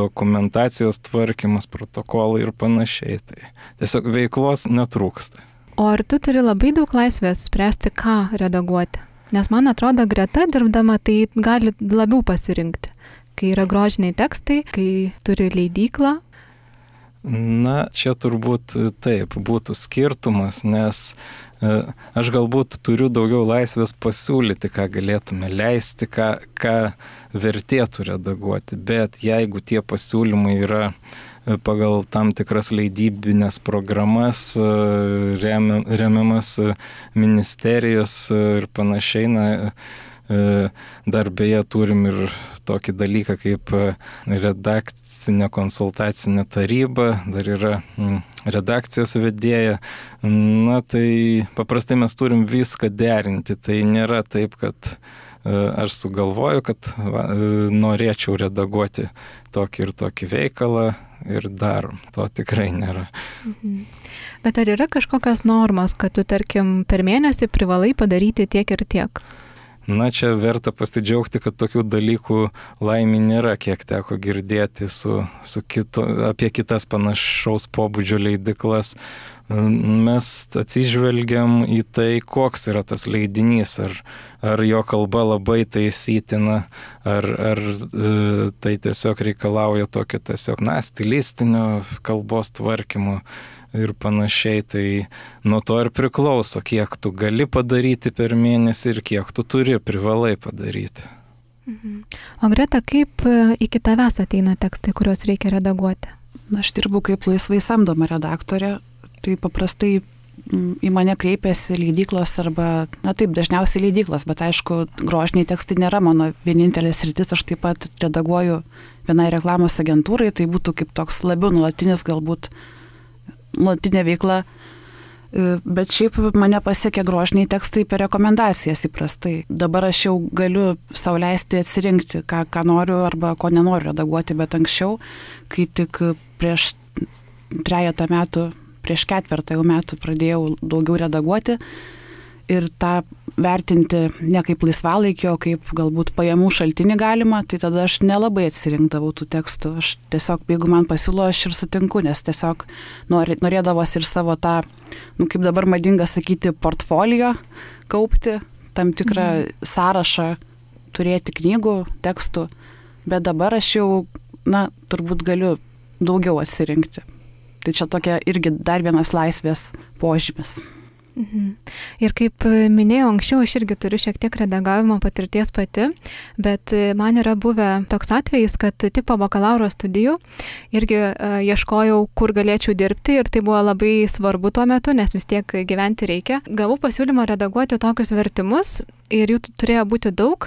dokumentacijos tvarkymas, protokolai ir panašiai. Tai tiesiog veiklos netrūksta. O ar tu turi labai daug laisvės spręsti, ką redaguoti? Nes man atrodo, greta dirbdama tai gali labiau pasirinkti kai yra grožiniai tekstai, kai turi leidyklą? Na, čia turbūt taip būtų skirtumas, nes e, aš galbūt turiu daugiau laisvės pasiūlyti, ką galėtume leisti, ką, ką vertėtų redaguoti, bet jeigu tie pasiūlymai yra e, pagal tam tikras leidybinės programas, e, remiamas ministerijos ir panašiai, na, E, dar beje turim ir tokį dalyką kaip e, redakcinė konsultacinė taryba, dar yra redakcijos vedėja. Na tai paprastai mes turim viską derinti. Tai nėra taip, kad e, aš sugalvoju, kad va, e, norėčiau redaguoti tokį ir tokį veikalą ir darom. To tikrai nėra. Mhm. Bet ar yra kažkokios normos, kad tu, tarkim, per mėnesį privalai padaryti tiek ir tiek? Na, čia verta pasidžiaugti, kad tokių dalykų laimė nėra, kiek teko girdėti su, su kito, apie kitas panašaus pobūdžio leidiklas. Mes atsižvelgiam į tai, koks yra tas leidinys, ar, ar jo kalba labai taisytina, ar, ar e, tai tiesiog reikalauja tokio tiesiog, na, stilistinio kalbos tvarkymo ir panašiai. Tai nuo to ir priklauso, kiek tu gali padaryti per mėnesį ir kiek tu turi, privalai padaryti. Mhm. O Greta, kaip e, iki tavęs ateina tekstai, kuriuos reikia redaguoti? Na, aš dirbu kaip laisvai samdoma redaktorė, tai paprastai į mane kreipiasi leidyklos arba, na taip, dažniausiai leidyklos, bet aišku, grožiniai tekstai nėra mano vienintelės rytis, aš taip pat redaguoju vienai reklamos agentūrai, tai būtų kaip toks labiau nuolatinis galbūt nuolatinė veikla. E, bet šiaip mane pasiekia grožiniai tekstai per rekomendacijas įprastai. Dabar aš jau galiu sauliaisti atsirinkti, ką, ką noriu arba ko nenoriu redaguoti, bet anksčiau, kai tik prieš trejata metų, prieš ketvirtą jau metų pradėjau daugiau redaguoti, ir tą vertinti ne kaip laisvalaikio, kaip galbūt pajamų šaltinį galima, tai tada aš nelabai atsirinkdavau tų tekstų. Aš tiesiog, jeigu man pasiūlo, aš ir sutinku, nes tiesiog norėdavos ir savo tą, nu, kaip dabar madinga sakyti, portfolio kaupti, tam tikrą mhm. sąrašą turėti knygų, tekstų, bet dabar aš jau, na, turbūt galiu daugiau atsirinkti. Tai čia tokia irgi dar vienas laisvės požymis. Mhm. Ir kaip e, minėjau anksčiau, aš irgi turiu šiek tiek redagavimo patirties pati, bet e, man yra buvę toks atvejis, kad tik po bakalauro studijų irgi uh, ieškojau, kur galėčiau dirbti ir tai buvo labai svarbu tuo metu, nes vis tiek gyventi reikia. Gavau pasiūlymą redaguoti tokius vertimus ir jų turėjo būti daug.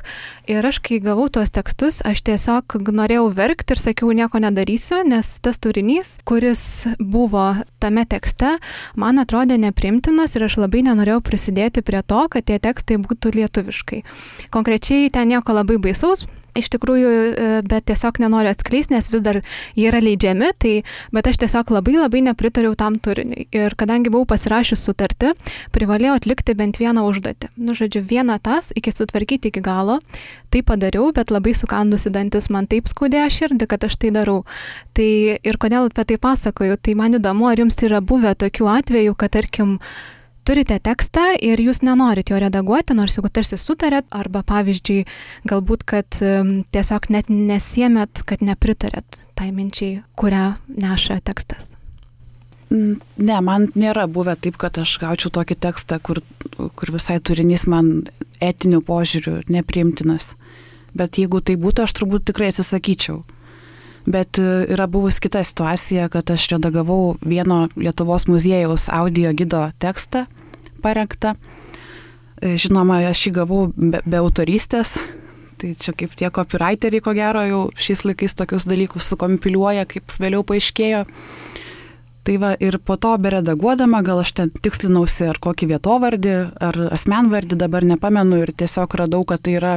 Ir aš, kai gavau tuos tekstus, aš tiesiog norėjau verkti ir sakiau, nieko nedarysiu, nes tas turinys, kuris buvo tame tekste, man atrodė neprimtinas ir aš labai nenorėjau prisidėti prie to, kad tie tekstai būtų lietuviškai. Konkrečiai ten nieko labai baisaus, iš tikrųjų, e, bet tiesiog nenoriu atskleisti, nes vis dar jie yra leidžiami, tai, bet aš tiesiog labai labai nepritariau tam turiniui. Ir kadangi buvau pasirašius sutartį, privalėjau atlikti bent vieną užduotį. Nu, žodžiu, vieną tas, iki sutvarkyti iki galo, tai padariau, bet labai sukandusi dantis man taip skaudėjo širdį, kad aš tai darau. Tai ir kodėl apie tai pasakoju, tai man įdomu, ar jums yra buvę tokių atvejų, kad tarkim, turite tekstą ir jūs nenorit jo redaguoti, nors jeigu tarsi sutarėt, arba pavyzdžiui, galbūt, kad tiesiog net nesiemet, kad nepritarėt tai minčiai, kurią neša tekstas. Ne, man nėra buvę taip, kad aš gaučiau tokį tekstą, kur, kur visai turinys man etinių požiūrių nepriimtinas. Bet jeigu tai būtų, aš turbūt tikrai atsisakyčiau. Bet e, yra buvus kita situacija, kad aš redagavau vieno Lietuvos muziejaus audio gido tekstą parengtą. E, žinoma, aš jį gavau be, be autorystės. Tai čia kaip tie copywriteriai, ko gero, jau šiais laikais tokius dalykus sukompiliuoja, kaip vėliau paaiškėjo. Tai va ir po to beredaguodama, gal aš ten tikslinausi ar kokį vietovardį, ar asmenvardį, dabar nepamenu ir tiesiog radau, kad tai yra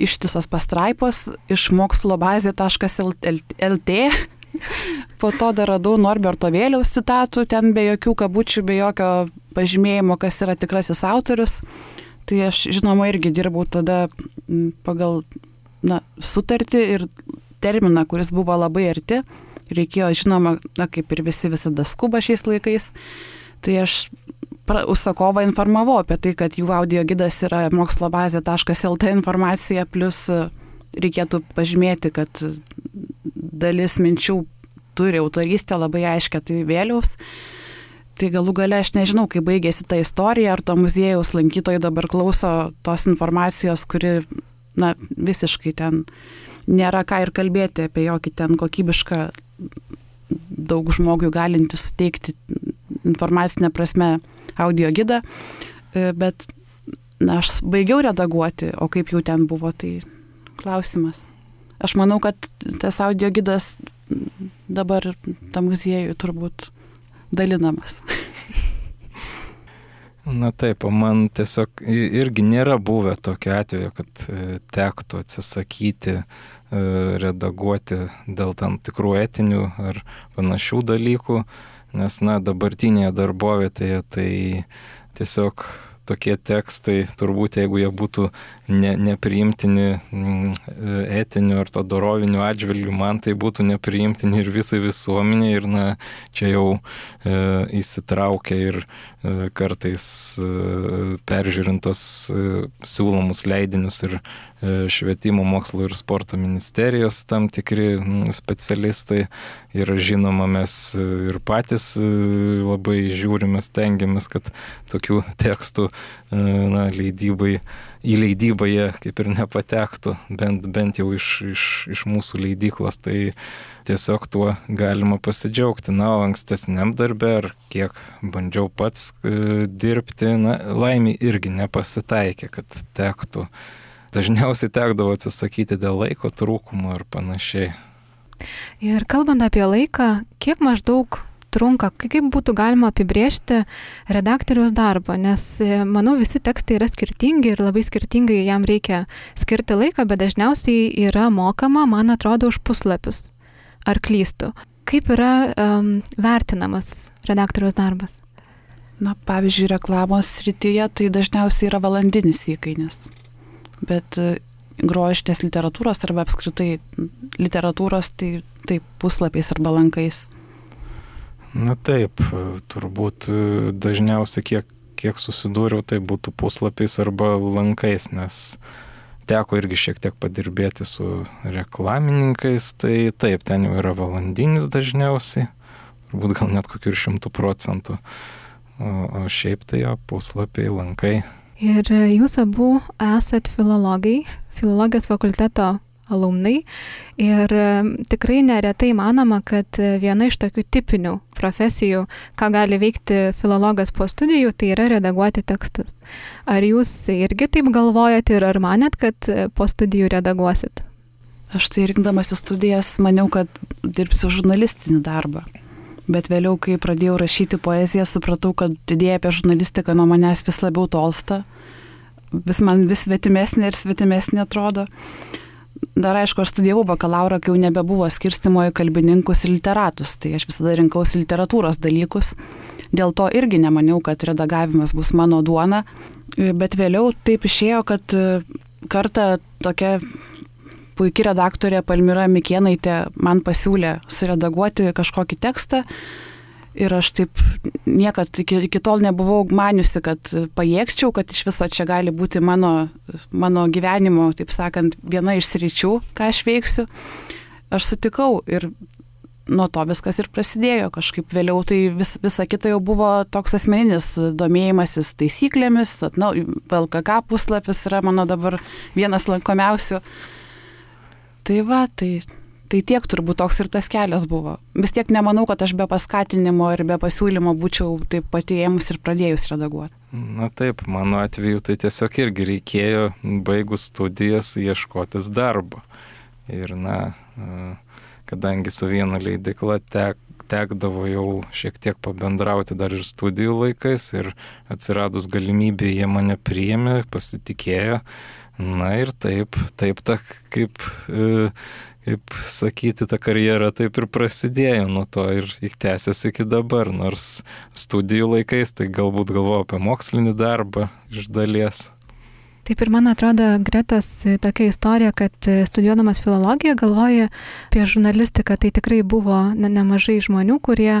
ištisos pastraipos iš mokslo bazė.lt. Po to dar radau Norberto Vėliaus citatų, ten be jokių kabučių, be jokio pažymėjimo, kas yra tikrasis autorius. Tai aš, žinoma, irgi dirbau tada pagal na, sutartį ir terminą, kuris buvo labai arti. Reikėjo, žinoma, na, kaip ir visi visada skuba šiais laikais. Tai aš užsakovą informavau apie tai, kad jų audio gidas yra mokslo bazė.lt informacija, plus e, reikėtų pažymėti, kad dalis minčių turi autorystę labai aiškę, tai vėliaus. Tai galų gale aš nežinau, kaip baigėsi ta istorija, ar to muziejaus lankytojai dabar klauso tos informacijos, kuri, na, visiškai ten nėra ką ir kalbėti apie jokį ten kokybišką, daug žmogui galinti suteikti informacinę prasme audio gidą, e, bet na, aš baigiau redaguoti, o kaip jau ten buvo, tai klausimas. Aš manau, kad tas audio gidas dabar tam muziejui turbūt dalinamas. Na taip, man tiesiog irgi nėra buvę tokio atveju, kad e, tektų atsisakyti e, redaguoti dėl tam tikrų etinių ar panašių dalykų, nes, na, dabartinėje darbovietėje tai tiesiog tokie tekstai, turbūt jeigu jie būtų ne, nepriimtini mm, etiniu ar to doroviniu atžvilgiu, man tai būtų nepriimtini ir visai visuomenė ir na, čia jau e, įsitraukia ir e, kartais e, peržiūrintos e, siūlomus leidinius ir švietimo, mokslo ir sporto ministerijos tam tikri specialistai ir žinoma mes ir patys e, labai žiūrime, stengiamės, kad tokių tekstų E, na, leidybai, į leidybą jie kaip ir nepatektų, bent, bent jau iš, iš, iš mūsų leidyklos, tai tiesiog tuo galima pasidžiaugti. Na, o ankstesniam darbė, ar kiek bandžiau pats e, dirbti, na, laimė irgi nepasitaikė, kad tektų. Dažniausiai tekdavo atsisakyti dėl laiko trūkumo ar panašiai. Ir kalbant apie laiką, kiek maždaug trunka, kaip būtų galima apibriežti redaktoriaus darbą, nes e, manau visi tekstai yra skirtingi ir labai skirtingai jam reikia skirti laiką, bet dažniausiai yra mokama, man atrodo, už puslapius. Ar klystu? Kaip yra um, vertinamas redaktoriaus darbas? Na, pavyzdžiui, reklamos srityje tai dažniausiai yra valandinis įkainis. Bet e, grožinės literatūros arba apskritai literatūros tai taip puslapiais arba lankais. Na taip, turbūt dažniausiai kiek, kiek susidūriau, tai būtų puslapiais arba lankais, nes teko irgi šiek tiek padirbėti su reklamininkais, tai taip, ten jau yra valandinis dažniausiai, turbūt gal net kokių ir šimtų procentų, o, o šiaip tai jo puslapiai, lankai. Ir jūs abu esat filologai, filologijos fakulteto alumnai. Ir tikrai neretai manoma, kad viena iš tokių tipinių profesijų, ką gali veikti filologas po studijų, tai yra redaguoti tekstus. Ar jūs irgi taip galvojat ir ar manėt, kad po studijų redaguosit? Aš tai rinkdamasi studijas maniau, kad dirbsiu žurnalistinį darbą. Bet vėliau, kai pradėjau rašyti poeziją, supratau, kad idėja apie žurnalistiką nuo manęs vis labiau tolsta, vis man vis svetimesnė ir svetimesnė atrodo dar aišku, aš studijavau bakalauro, kai jau nebebuvo skirstimo į kalbininkus ir literatus, tai aš visada rinkausi literatūros dalykus. Dėl to irgi nemaniau, kad redagavimas bus mano duona, bet vėliau taip išėjo, kad kartą tokia puikia redaktorė Palmira Mikienaitė man pasiūlė suredaguoti kažkokį tekstą Ir aš taip niekad iki, iki tol nebuvau maniusi, kad pajėgčiau, kad iš viso čia gali būti mano, mano gyvenimo, taip sakant, viena iš sričių, ką aš veiksiu. Aš sutikau ir nuo to viskas ir prasidėjo. Kažkaip vėliau tai vis, visa kita jau buvo toks asmeninis domėjimasis taisyklėmis. Na, LKK puslapis yra mano dabar vienas lankomiausių. Tai va, tai Tai tiek turbūt toks ir tas kelias buvo. Vis tiek nemanau, kad aš be paskatinimo ir be pasiūlymo būčiau taip patiemus ir pradėjus redaguoti. Na taip, mano atveju tai tiesiog irgi reikėjo baigus studijas ieškotis darbo. Ir na, kadangi su viena leidikla tek, tekdavo jau šiek tiek pabendrauti dar ir studijų laikais ir atsiradus galimybė jie mane priėmė, pasitikėjo. Na ir taip, taip ta kaip e, kaip sakyti, ta karjera taip ir prasidėjo nuo to ir tęsiasi iki dabar, nors studijų laikais tai galbūt galvoju apie mokslinį darbą iš dalies. Taip ir man atrodo, Gretas tokia istorija, kad studijuodamas filologiją galvoja apie žurnalistiką, tai tikrai buvo ne, nemažai žmonių, kurie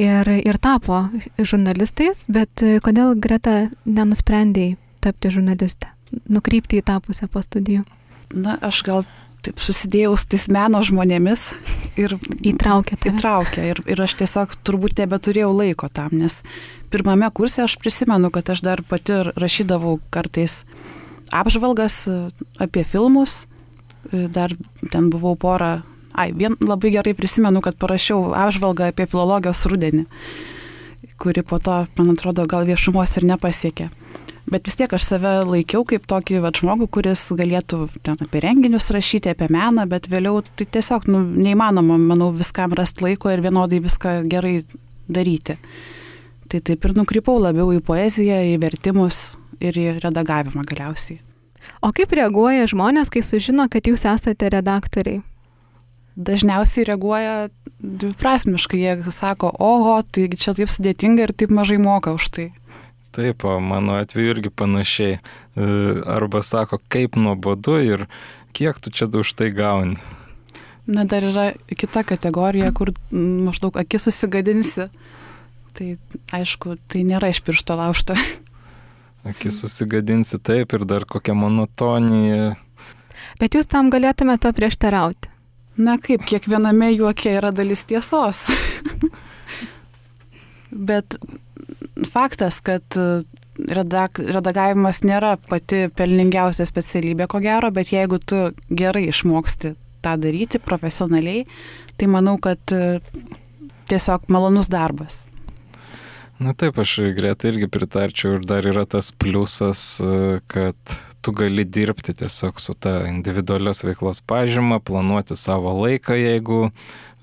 ir, ir tapo žurnalistais, bet kodėl Greta nenusprendėjai tapti žurnalistę, nukrypti į tą pusę po studijų? Na, aš gal taip susidėjau su tais meno žmonėmis ir įtraukė. Tai. Įtraukė ir, ir aš tiesiog turbūt nebeturėjau laiko tam, nes pirmame kurse aš prisimenu, kad aš dar pati rašydavau kartais apžvalgas e, apie filmus, e, dar ten buvau porą, ai, vien labai gerai prisimenu, kad parašiau apžvalgą apie filologijos rudenį, kuri po to, man atrodo, gal viešumos ir nepasiekė. Bet vis tiek aš save laikiau kaip tokį va, žmogų, kuris galėtų ten apie renginius rašyti, apie meną, bet vėliau tai tiesiog nu, neįmanoma, manau, viskam rasti laiko ir vienodai viską gerai daryti. Tai taip ir nukrypau labiau į poeziją, į vertimus ir į redagavimą galiausiai. O kaip reaguoja žmonės, kai sužino, kad jūs esate redaktoriai? Dažniausiai reaguoja dviprasmiškai, jie sako, oho, tai čia taip sudėtinga ir taip mažai moka už tai. Taip, o mano atveju irgi panašiai. E, arba sako, kaip nuobodu ir kiek tu čia už tai gauni. Na, dar yra kita kategorija, kur maždaug akis susigadinsi. Tai aišku, tai nėra iš piršto laužta. Akis susigadinsi taip ir dar kokia monotonija. Bet jūs tam galėtumėte paprieštarauti. Na kaip, kiekviename juoke yra dalis tiesos. Bet faktas, kad redak, redagavimas nėra pati pelningiausia specialybė, ko gero, bet jeigu tu gerai išmoksti tą daryti profesionaliai, tai manau, kad tiesiog malonus darbas. Na taip, aš greitai irgi pritarčiau ir dar yra tas pliusas, kad tu gali dirbti tiesiog su ta individualios veiklos pažyma, planuoti savo laiką, jeigu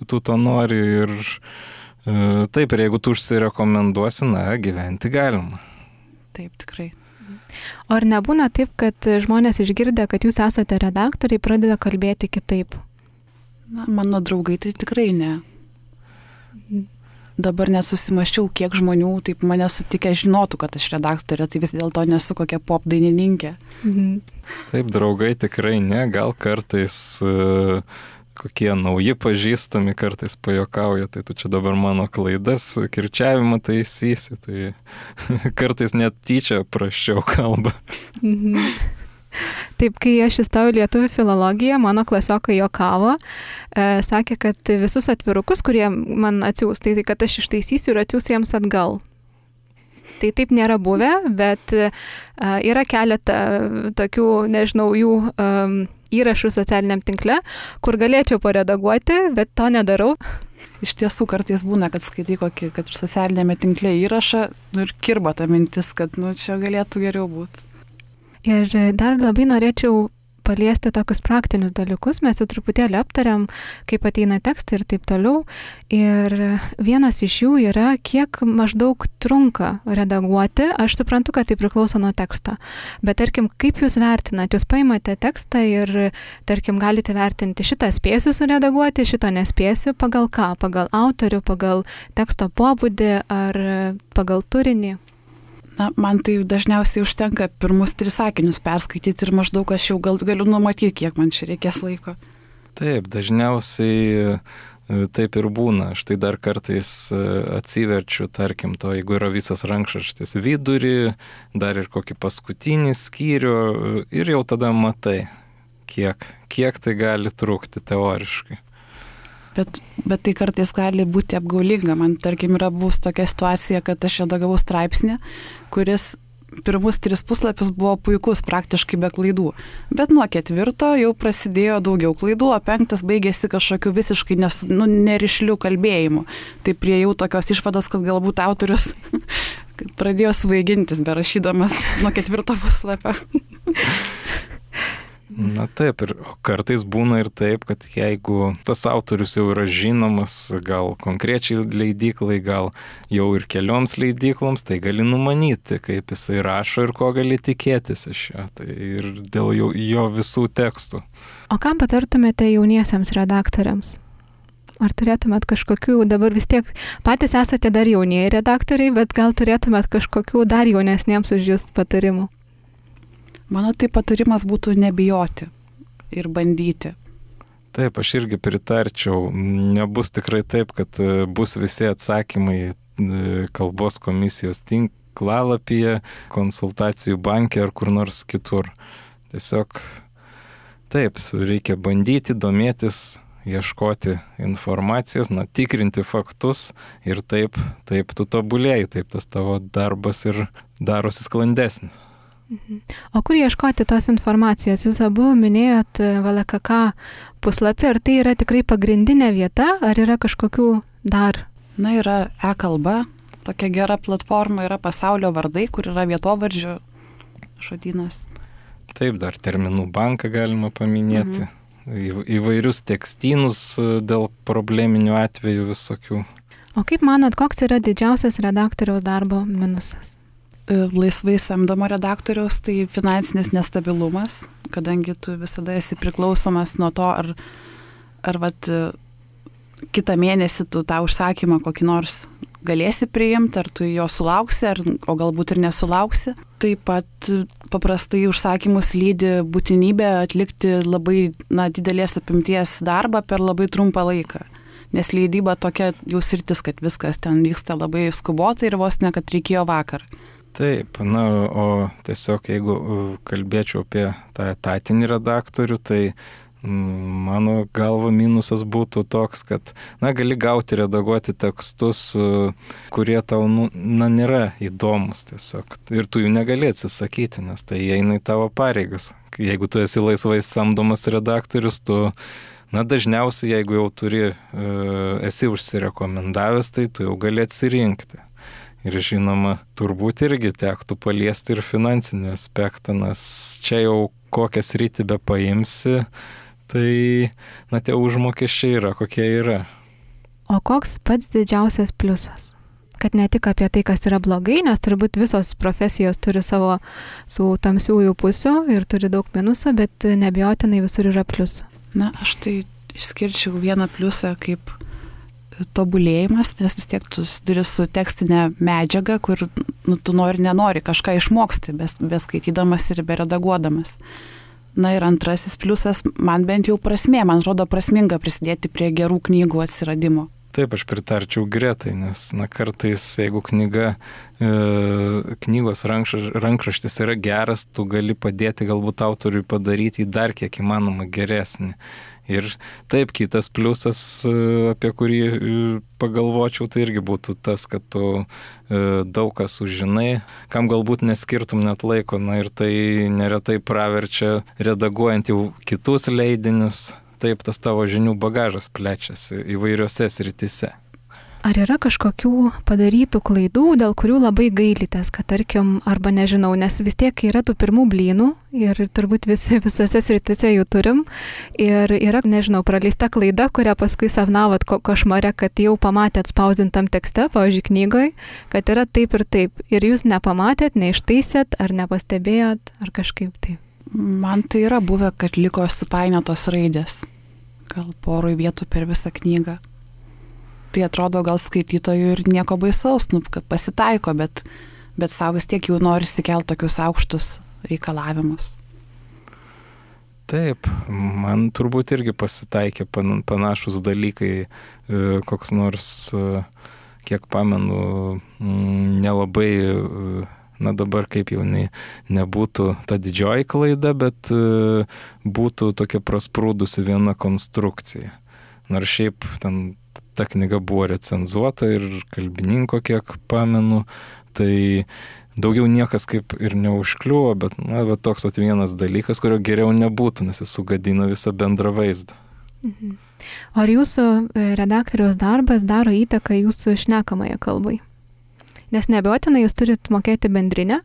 tu to nori ir taip, ir jeigu tu užsirekomenduosi, na, gyventi galima. Taip, tikrai. O ar nebūna taip, kad žmonės išgirdę, kad jūs esate redaktoriai, pradeda kalbėti kitaip? Na, mano draugai tai tikrai ne dabar nesusimaščiau, kiek žmonių taip mane sutikę žinotų, kad aš redaktorė, tai vis dėlto nesu kokia pop dainininkė. Mhm. Taip, draugai tikrai ne, gal kartais uh, kokie nauji pažįstami kartais pajokauja, tai tu čia dabar mano klaidas, kirčiavimą taisysi, tai kartais net tyčia prašiau kalbą. Mhm. Taip, kai aš įstojau lietuvių filologiją, mano klasiokai jokavo, e, sakė, kad visus atvirukus, kurie man atsiūs, tai, tai kad aš ištaisysiu ir atsiūsiu jiems atgal. Tai taip nėra buvę, bet e, yra keletą tokių, nežinau, jų um, įrašų socialiniam tinkle, kur galėčiau paredaguoti, bet to nedarau. Iš tiesų kartais būna, kad skaitai kokį, kad ir socialinėme tinkle įrašą nu, ir kirba ta mintis, kad nu, čia galėtų geriau būti. Ir dar labai norėčiau paliesti tokius praktinius dalykus. Mes jau truputėlį aptariam, kaip ateina tekstai ir taip toliau. Ir vienas iš jų yra, kiek maždaug trunka redaguoti. Aš suprantu, kad tai priklauso nuo teksto. Bet tarkim, kaip jūs vertinate? Jūs paimate tekstą ir, tarkim, galite vertinti šitą spėsiu suredaguoti, šitą nespėsiu. Pagal ką? Pagal autorių, pagal teksto pobūdį ar pagal turinį? Na, man tai dažniausiai užtenka pirmus tris sakinius perskaityti ir maždaug aš jau gal, galiu numatyti, kiek man čia reikės laiko. Taip, dažniausiai e, taip ir būna. Aš tai dar kartais e, atsiverčiu, tarkim, to, jeigu yra visas rankšraštis vidurį, dar ir kokį paskutinį skyrių e, ir jau tada matai, kiek, kiek tai gali trukti teoriškai. Bet, bet tai kartais gali būti apgaulinga. Man, tarkim, yra bus tokia situacija, kad aš redagavau straipsnį, kuris pirmus tris puslapius buvo puikus, praktiškai be klaidų. Bet nuo ketvirto jau prasidėjo daugiau klaidų, o penktas baigėsi kažkokiu visiškai nes, nu, nerišliu kalbėjimu. Tai prie jau tokios išvados, kad galbūt autorius pradėjo svaigintis, berašydamas nuo ketvirto puslapio. Na taip, ir kartais būna ir taip, kad jeigu tas autorius jau yra žinomas, gal konkrečiai leidyklai, gal jau ir kelioms leidykloms, tai gali numanyti, kaip jisai rašo ir ko gali tikėtis iš jo. Tai ir dėl jo, jo visų tekstų. O kam patartumėte jauniesiems redaktoriams? Ar turėtumėt kažkokių, dabar vis tiek patys esate dar jaunieji redaktoriai, bet gal turėtumėt kažkokių dar jaunesniems už jūs patarimų? Mano tai patarimas būtų nebijoti ir bandyti. Taip, aš irgi pritarčiau. Nebus tikrai taip, kad e, bus visi atsakymai e, kalbos komisijos tinklalapyje, konsultacijų bankė ar kur nors kitur. Tiesiog taip, reikia bandyti, domėtis, ieškoti informacijos, na, tikrinti faktus ir taip, taip tu tobulėjai, taip tas tavo darbas ir darosi sklandesnis. Mhm. O kur ieškoti tos informacijos? Jūs abu minėjot e, VLKK puslapį, ar tai yra tikrai pagrindinė vieta, ar yra kažkokių dar? Na, yra e-kalba, tokia gera platforma, yra pasaulio vardai, kur yra vietovardžių žodynas. Taip, dar terminų banką galima paminėti. Mhm. Į, įvairius tekstynus e, dėl probleminių atvejų visokių. O kaip manot, koks yra didžiausias redaktoriaus darbo minusas? E, laisvai samdomo redaktoriaus tai finansinis nestabilumas, kadangi tu visada esi priklausomas nuo to, ar, ar vat, kitą mėnesį tu tą užsakymą kokį nors galėsi priimti, ar tu jo sulauksi, ar, o galbūt ir nesulauksi. Taip pat paprastai užsakymus lydi būtinybė atlikti labai na, didelės apimties darbą per labai trumpą laiką. Nes leidyba tokia jau sritis, kad viskas ten vyksta labai skubotai ir vos ne, kad reikėjo vakar. Taip, na, o tiesiog jeigu kalbėčiau apie tą etatinį redaktorių, tai Mano galva minusas būtų toks, kad, na, gali gauti, redaguoti tekstus, kurie tau, nu, na, nėra įdomus tiesiog. Ir tu jų negali atsisakyti, nes tai eina į tavo pareigas. Jeigu tu esi laisvai samdomas redaktorius, tu, na, dažniausiai, jeigu jau turi, e, esi užsirekomendavęs, tai tu jau gali atsirinkti. Ir žinoma, turbūt irgi tektų paliesti ir finansinį aspektą, nes čia jau kokią sritį be paimsi, tai, na, tie užmokesčiai yra, kokie yra. O koks pats didžiausias pliusas? Kad ne tik apie tai, kas yra blogai, nes turbūt visos profesijos turi savo tų tamsiųjų pusių ir turi daug minusų, bet nebijotinai visur yra pliusų. Na, aš tai išskirčiau vieną pliusą kaip tobulėjimas, nes vis tiek tu turi su tekstinė medžiaga, kur nu, tu nori, nenori kažką išmoksti, beskaitydamas ir beredaguodamas. Na ir antrasis pliusas, man bent jau prasmė, man atrodo prasminga prisidėti prie gerų knygų atsiradimo. Taip, aš pritarčiau gretai, nes na, kartais, jeigu knyga, e, knygos rankraštis yra geras, tu gali padėti galbūt autoriui padaryti jį dar kiek įmanoma geresnį. Ir taip, kitas pliusas, e, apie kurį e, pagalvočiau, tai irgi būtų tas, kad tu e, daug ką sužinai, kam galbūt neskirtum net laiko, na ir tai neretai praverčia redaguojant jau kitus leidinius, taip tas tavo žinių bagažas plečiasi įvairiose sritise. Ar yra kažkokių padarytų klaidų, dėl kurių labai gailitės, kad tarkim, arba nežinau, nes vis tiek yra tų pirmų blynų ir turbūt visi visose sritise jų turim. Ir yra, nežinau, praleista klaida, kurią paskui savnavot ko košmare, kad jau pamatėt spausintam tekste, pavyzdžiui, knygoj, kad yra taip ir taip. Ir jūs nepamatėt, neištaisėt, ar nepastebėjot, ar kažkaip taip. Man tai yra buvę, kad liko supainiotos raidės. Gal porui vietų per visą knygą tai atrodo gal skaitytojų ir nieko baisaus, nu, kad pasitaiko, bet, bet savo vis tiek jau nori įsikelti tokius aukštus reikalavimus. Taip, man turbūt irgi pasitaikė panašus dalykai, e, koks nors, e, kiek pamenu, nelabai, e, na dabar kaip jau ne, nebūtų ta didžioji klaida, bet būtų tokia prasprūdusi viena konstrukcija. Nors šiaip ten ta knyga buvo recenzuota ir kalbininko, kiek pamenu, tai daugiau niekas kaip ir neužkliuvo, bet, na, bet toks at vienas dalykas, kurio geriau nebūtų, nes jis sugadina visą bendrą vaizdą. Mhm. Ar jūsų e, redaktoriaus darbas daro įtaką jūsų šnekamąją kalbai? Nes nebejotinai jūs turit mokėti bendrinę,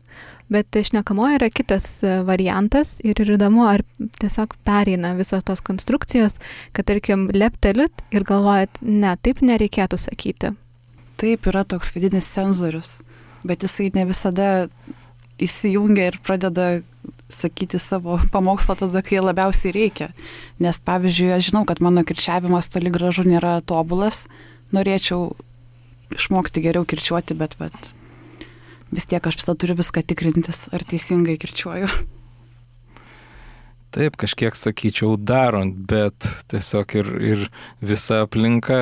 Bet išnekamoji yra kitas e, variantas ir įdomu, ar tiesiog pereina visos tos konstrukcijos, kad tarkim leptelit ir galvojat, ne, taip nereikėtų sakyti. Taip, yra toks vidinis senzorius, bet jisai ne visada įsijungia ir pradeda sakyti savo pamokslą tada, kai labiausiai reikia. Nes pavyzdžiui, aš žinau, kad mano kirčiavimas toli gražu nėra tobulas, norėčiau išmokti geriau kirčiuoti, bet, bet vis tiek aš visada turiu viską tikrintis, ar teisingai kirčiuoju. Taip, kažkiek sakyčiau darant, bet tiesiog ir, ir visa aplinka,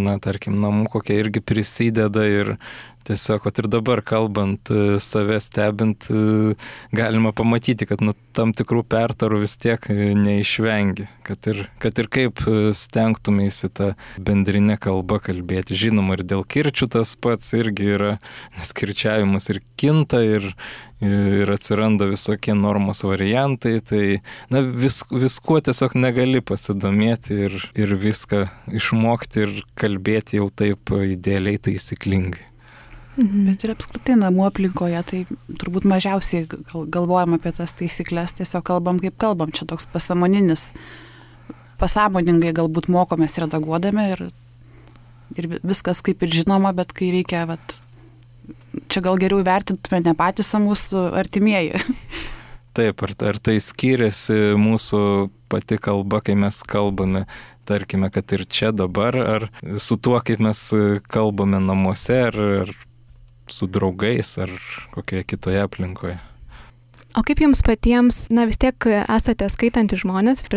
na, tarkim, namų kokia irgi prisideda ir tiesiog, ir dabar kalbant, e, save stebint, e, galima pamatyti, kad nu, tam tikrų pertarų vis tiek e, neišvengi. Kad ir, kad ir kaip stengtumėsi tą bendrinę kalbą kalbėti. Žinoma, ir dėl kirčių tas pats irgi yra, nes kirčiavimas ir kinta, ir, ir atsiranda visokie normos variantai, tai na, vis, viskuo tiesiog negali pasidomėti ir, ir viską išmokti ir kalbėti jau taip idealiai taisyklingai. Mhm. Bet ir apskritai namų aplinkoje, tai turbūt mažiausiai galvojam apie tas taisyklės, tiesiog kalbam kaip kalbam, čia toks pasamoninis, pasąmoningai galbūt mokomės redaguodami ir ir viskas kaip ir žinoma, bet kai reikia, vat, čia gal geriau vertintume ne patys, o mūsų artimieji. Taip, ar, ar tai skiriasi mūsų pati kalba, kai mes kalbame, tarkime, kad ir čia dabar, ar su tuo, kaip mes kalbame namuose, ar, ar su draugais, ar kokioje kitoje aplinkoje. O kaip jums patiems, na vis tiek esate skaitantys žmonės ir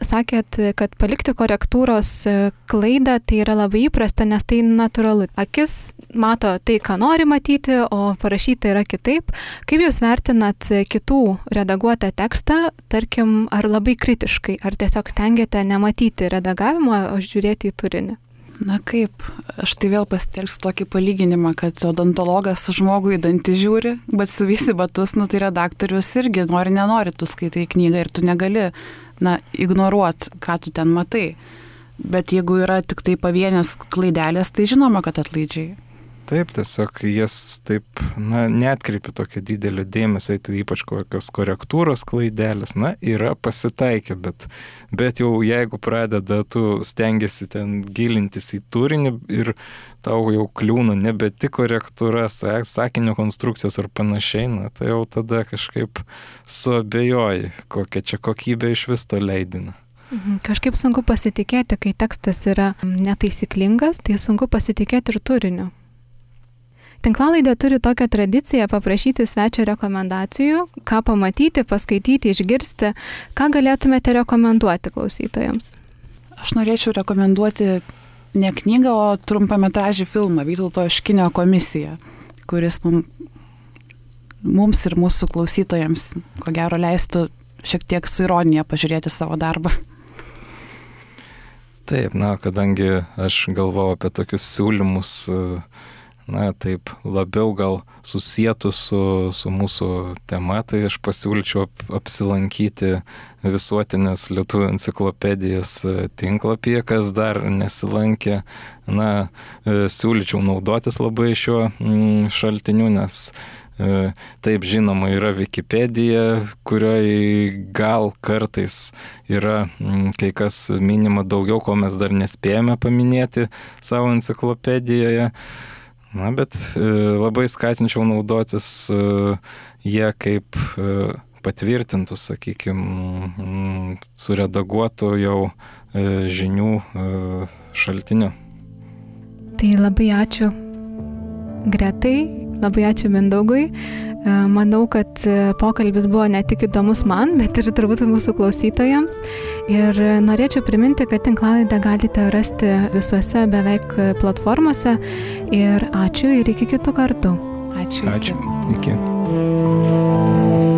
sakėt, kad palikti korektūros e, klaidą tai yra labai įprasta, nes tai natūralu. Akis mato tai, ką nori matyti, o parašyta yra kitaip. Kaip jūs vertinat kitų redaguotą tekstą, tarkim, ar labai kritiškai, ar tiesiog stengiate nematyti redagavimo, o žiūrėti į turinį? Na kaip, aš tai vėl pasitelksiu tokį palyginimą, kad odontologas žmogui į dantį žiūri, bet su visi batus, nu tai redaktorius irgi nori, nenori, tu skaitai knygą ir tu negali, na, ignoruot, ką tu ten matai. Bet jeigu yra tik tai pavienės klaidelės, tai žinoma, kad atlaidžiai. Taip, tiesiog jas taip, na, netkreipi tokio didelio dėmesio, tai ypač kokios korektūros klaidelės, na, yra pasitaikę, bet, bet jau jeigu pradeda, tu stengiasi ten gilintis į turinį ir tau jau kliūna nebe tik korektūra, sakinio konstrukcijos ar panašiai, na, tai jau tada kažkaip suabejoji, kokia čia kokybė iš vis to leidina. Mhm. Kažkaip sunku pasitikėti, kai tekstas yra netaisyklingas, tai sunku pasitikėti ir turiniu. Tinklalaidė turi tokią tradiciją paprašyti svečio rekomendacijų, ką pamatyti, paskaityti, išgirsti. Ką galėtumėte rekomenduoti klausytojams? Aš norėčiau rekomenduoti ne knygą, o trumpametražį filmą Vytauto Škinio komisija, kuris mum, mums ir mūsų klausytojams, ko gero, leistų šiek tiek su ironija pažiūrėti savo darbą. Taip, na, kadangi aš galvojau apie tokius siūlymus, uh, na, taip labiau gal susijętų su, su mūsų tema, tai aš pasiūlyčiau ap, apsilankyti visuotinės lietuvių enciklopedijos tinklapyje, kas dar nesilankė. Na, e, siūlyčiau naudotis labai šiuo mm, šaltiniu, nes e, Taip žinoma yra Wikipedija, kurioje gal kartais yra mm, kai kas minima daugiau, ko mes dar nespėjome paminėti savo enciklopedijoje. Na, bet e, labai skatinčiau naudotis e, jie kaip e, patvirtintų, sakykime, suredaguotų jau žinių šaltiniu. Tai labai ačiū Gretai, labai ačiū Mindaugui. E, manau, kad e, pokalbis buvo ne tik įdomus man, bet ir turbūt mūsų klausytojams. Ir norėčiau priminti, kad tinklalaidą galite rasti visuose beveik platformose. Ir ačiū ir iki kitų kartų. Ačiū. Ačiū. Iki. iki.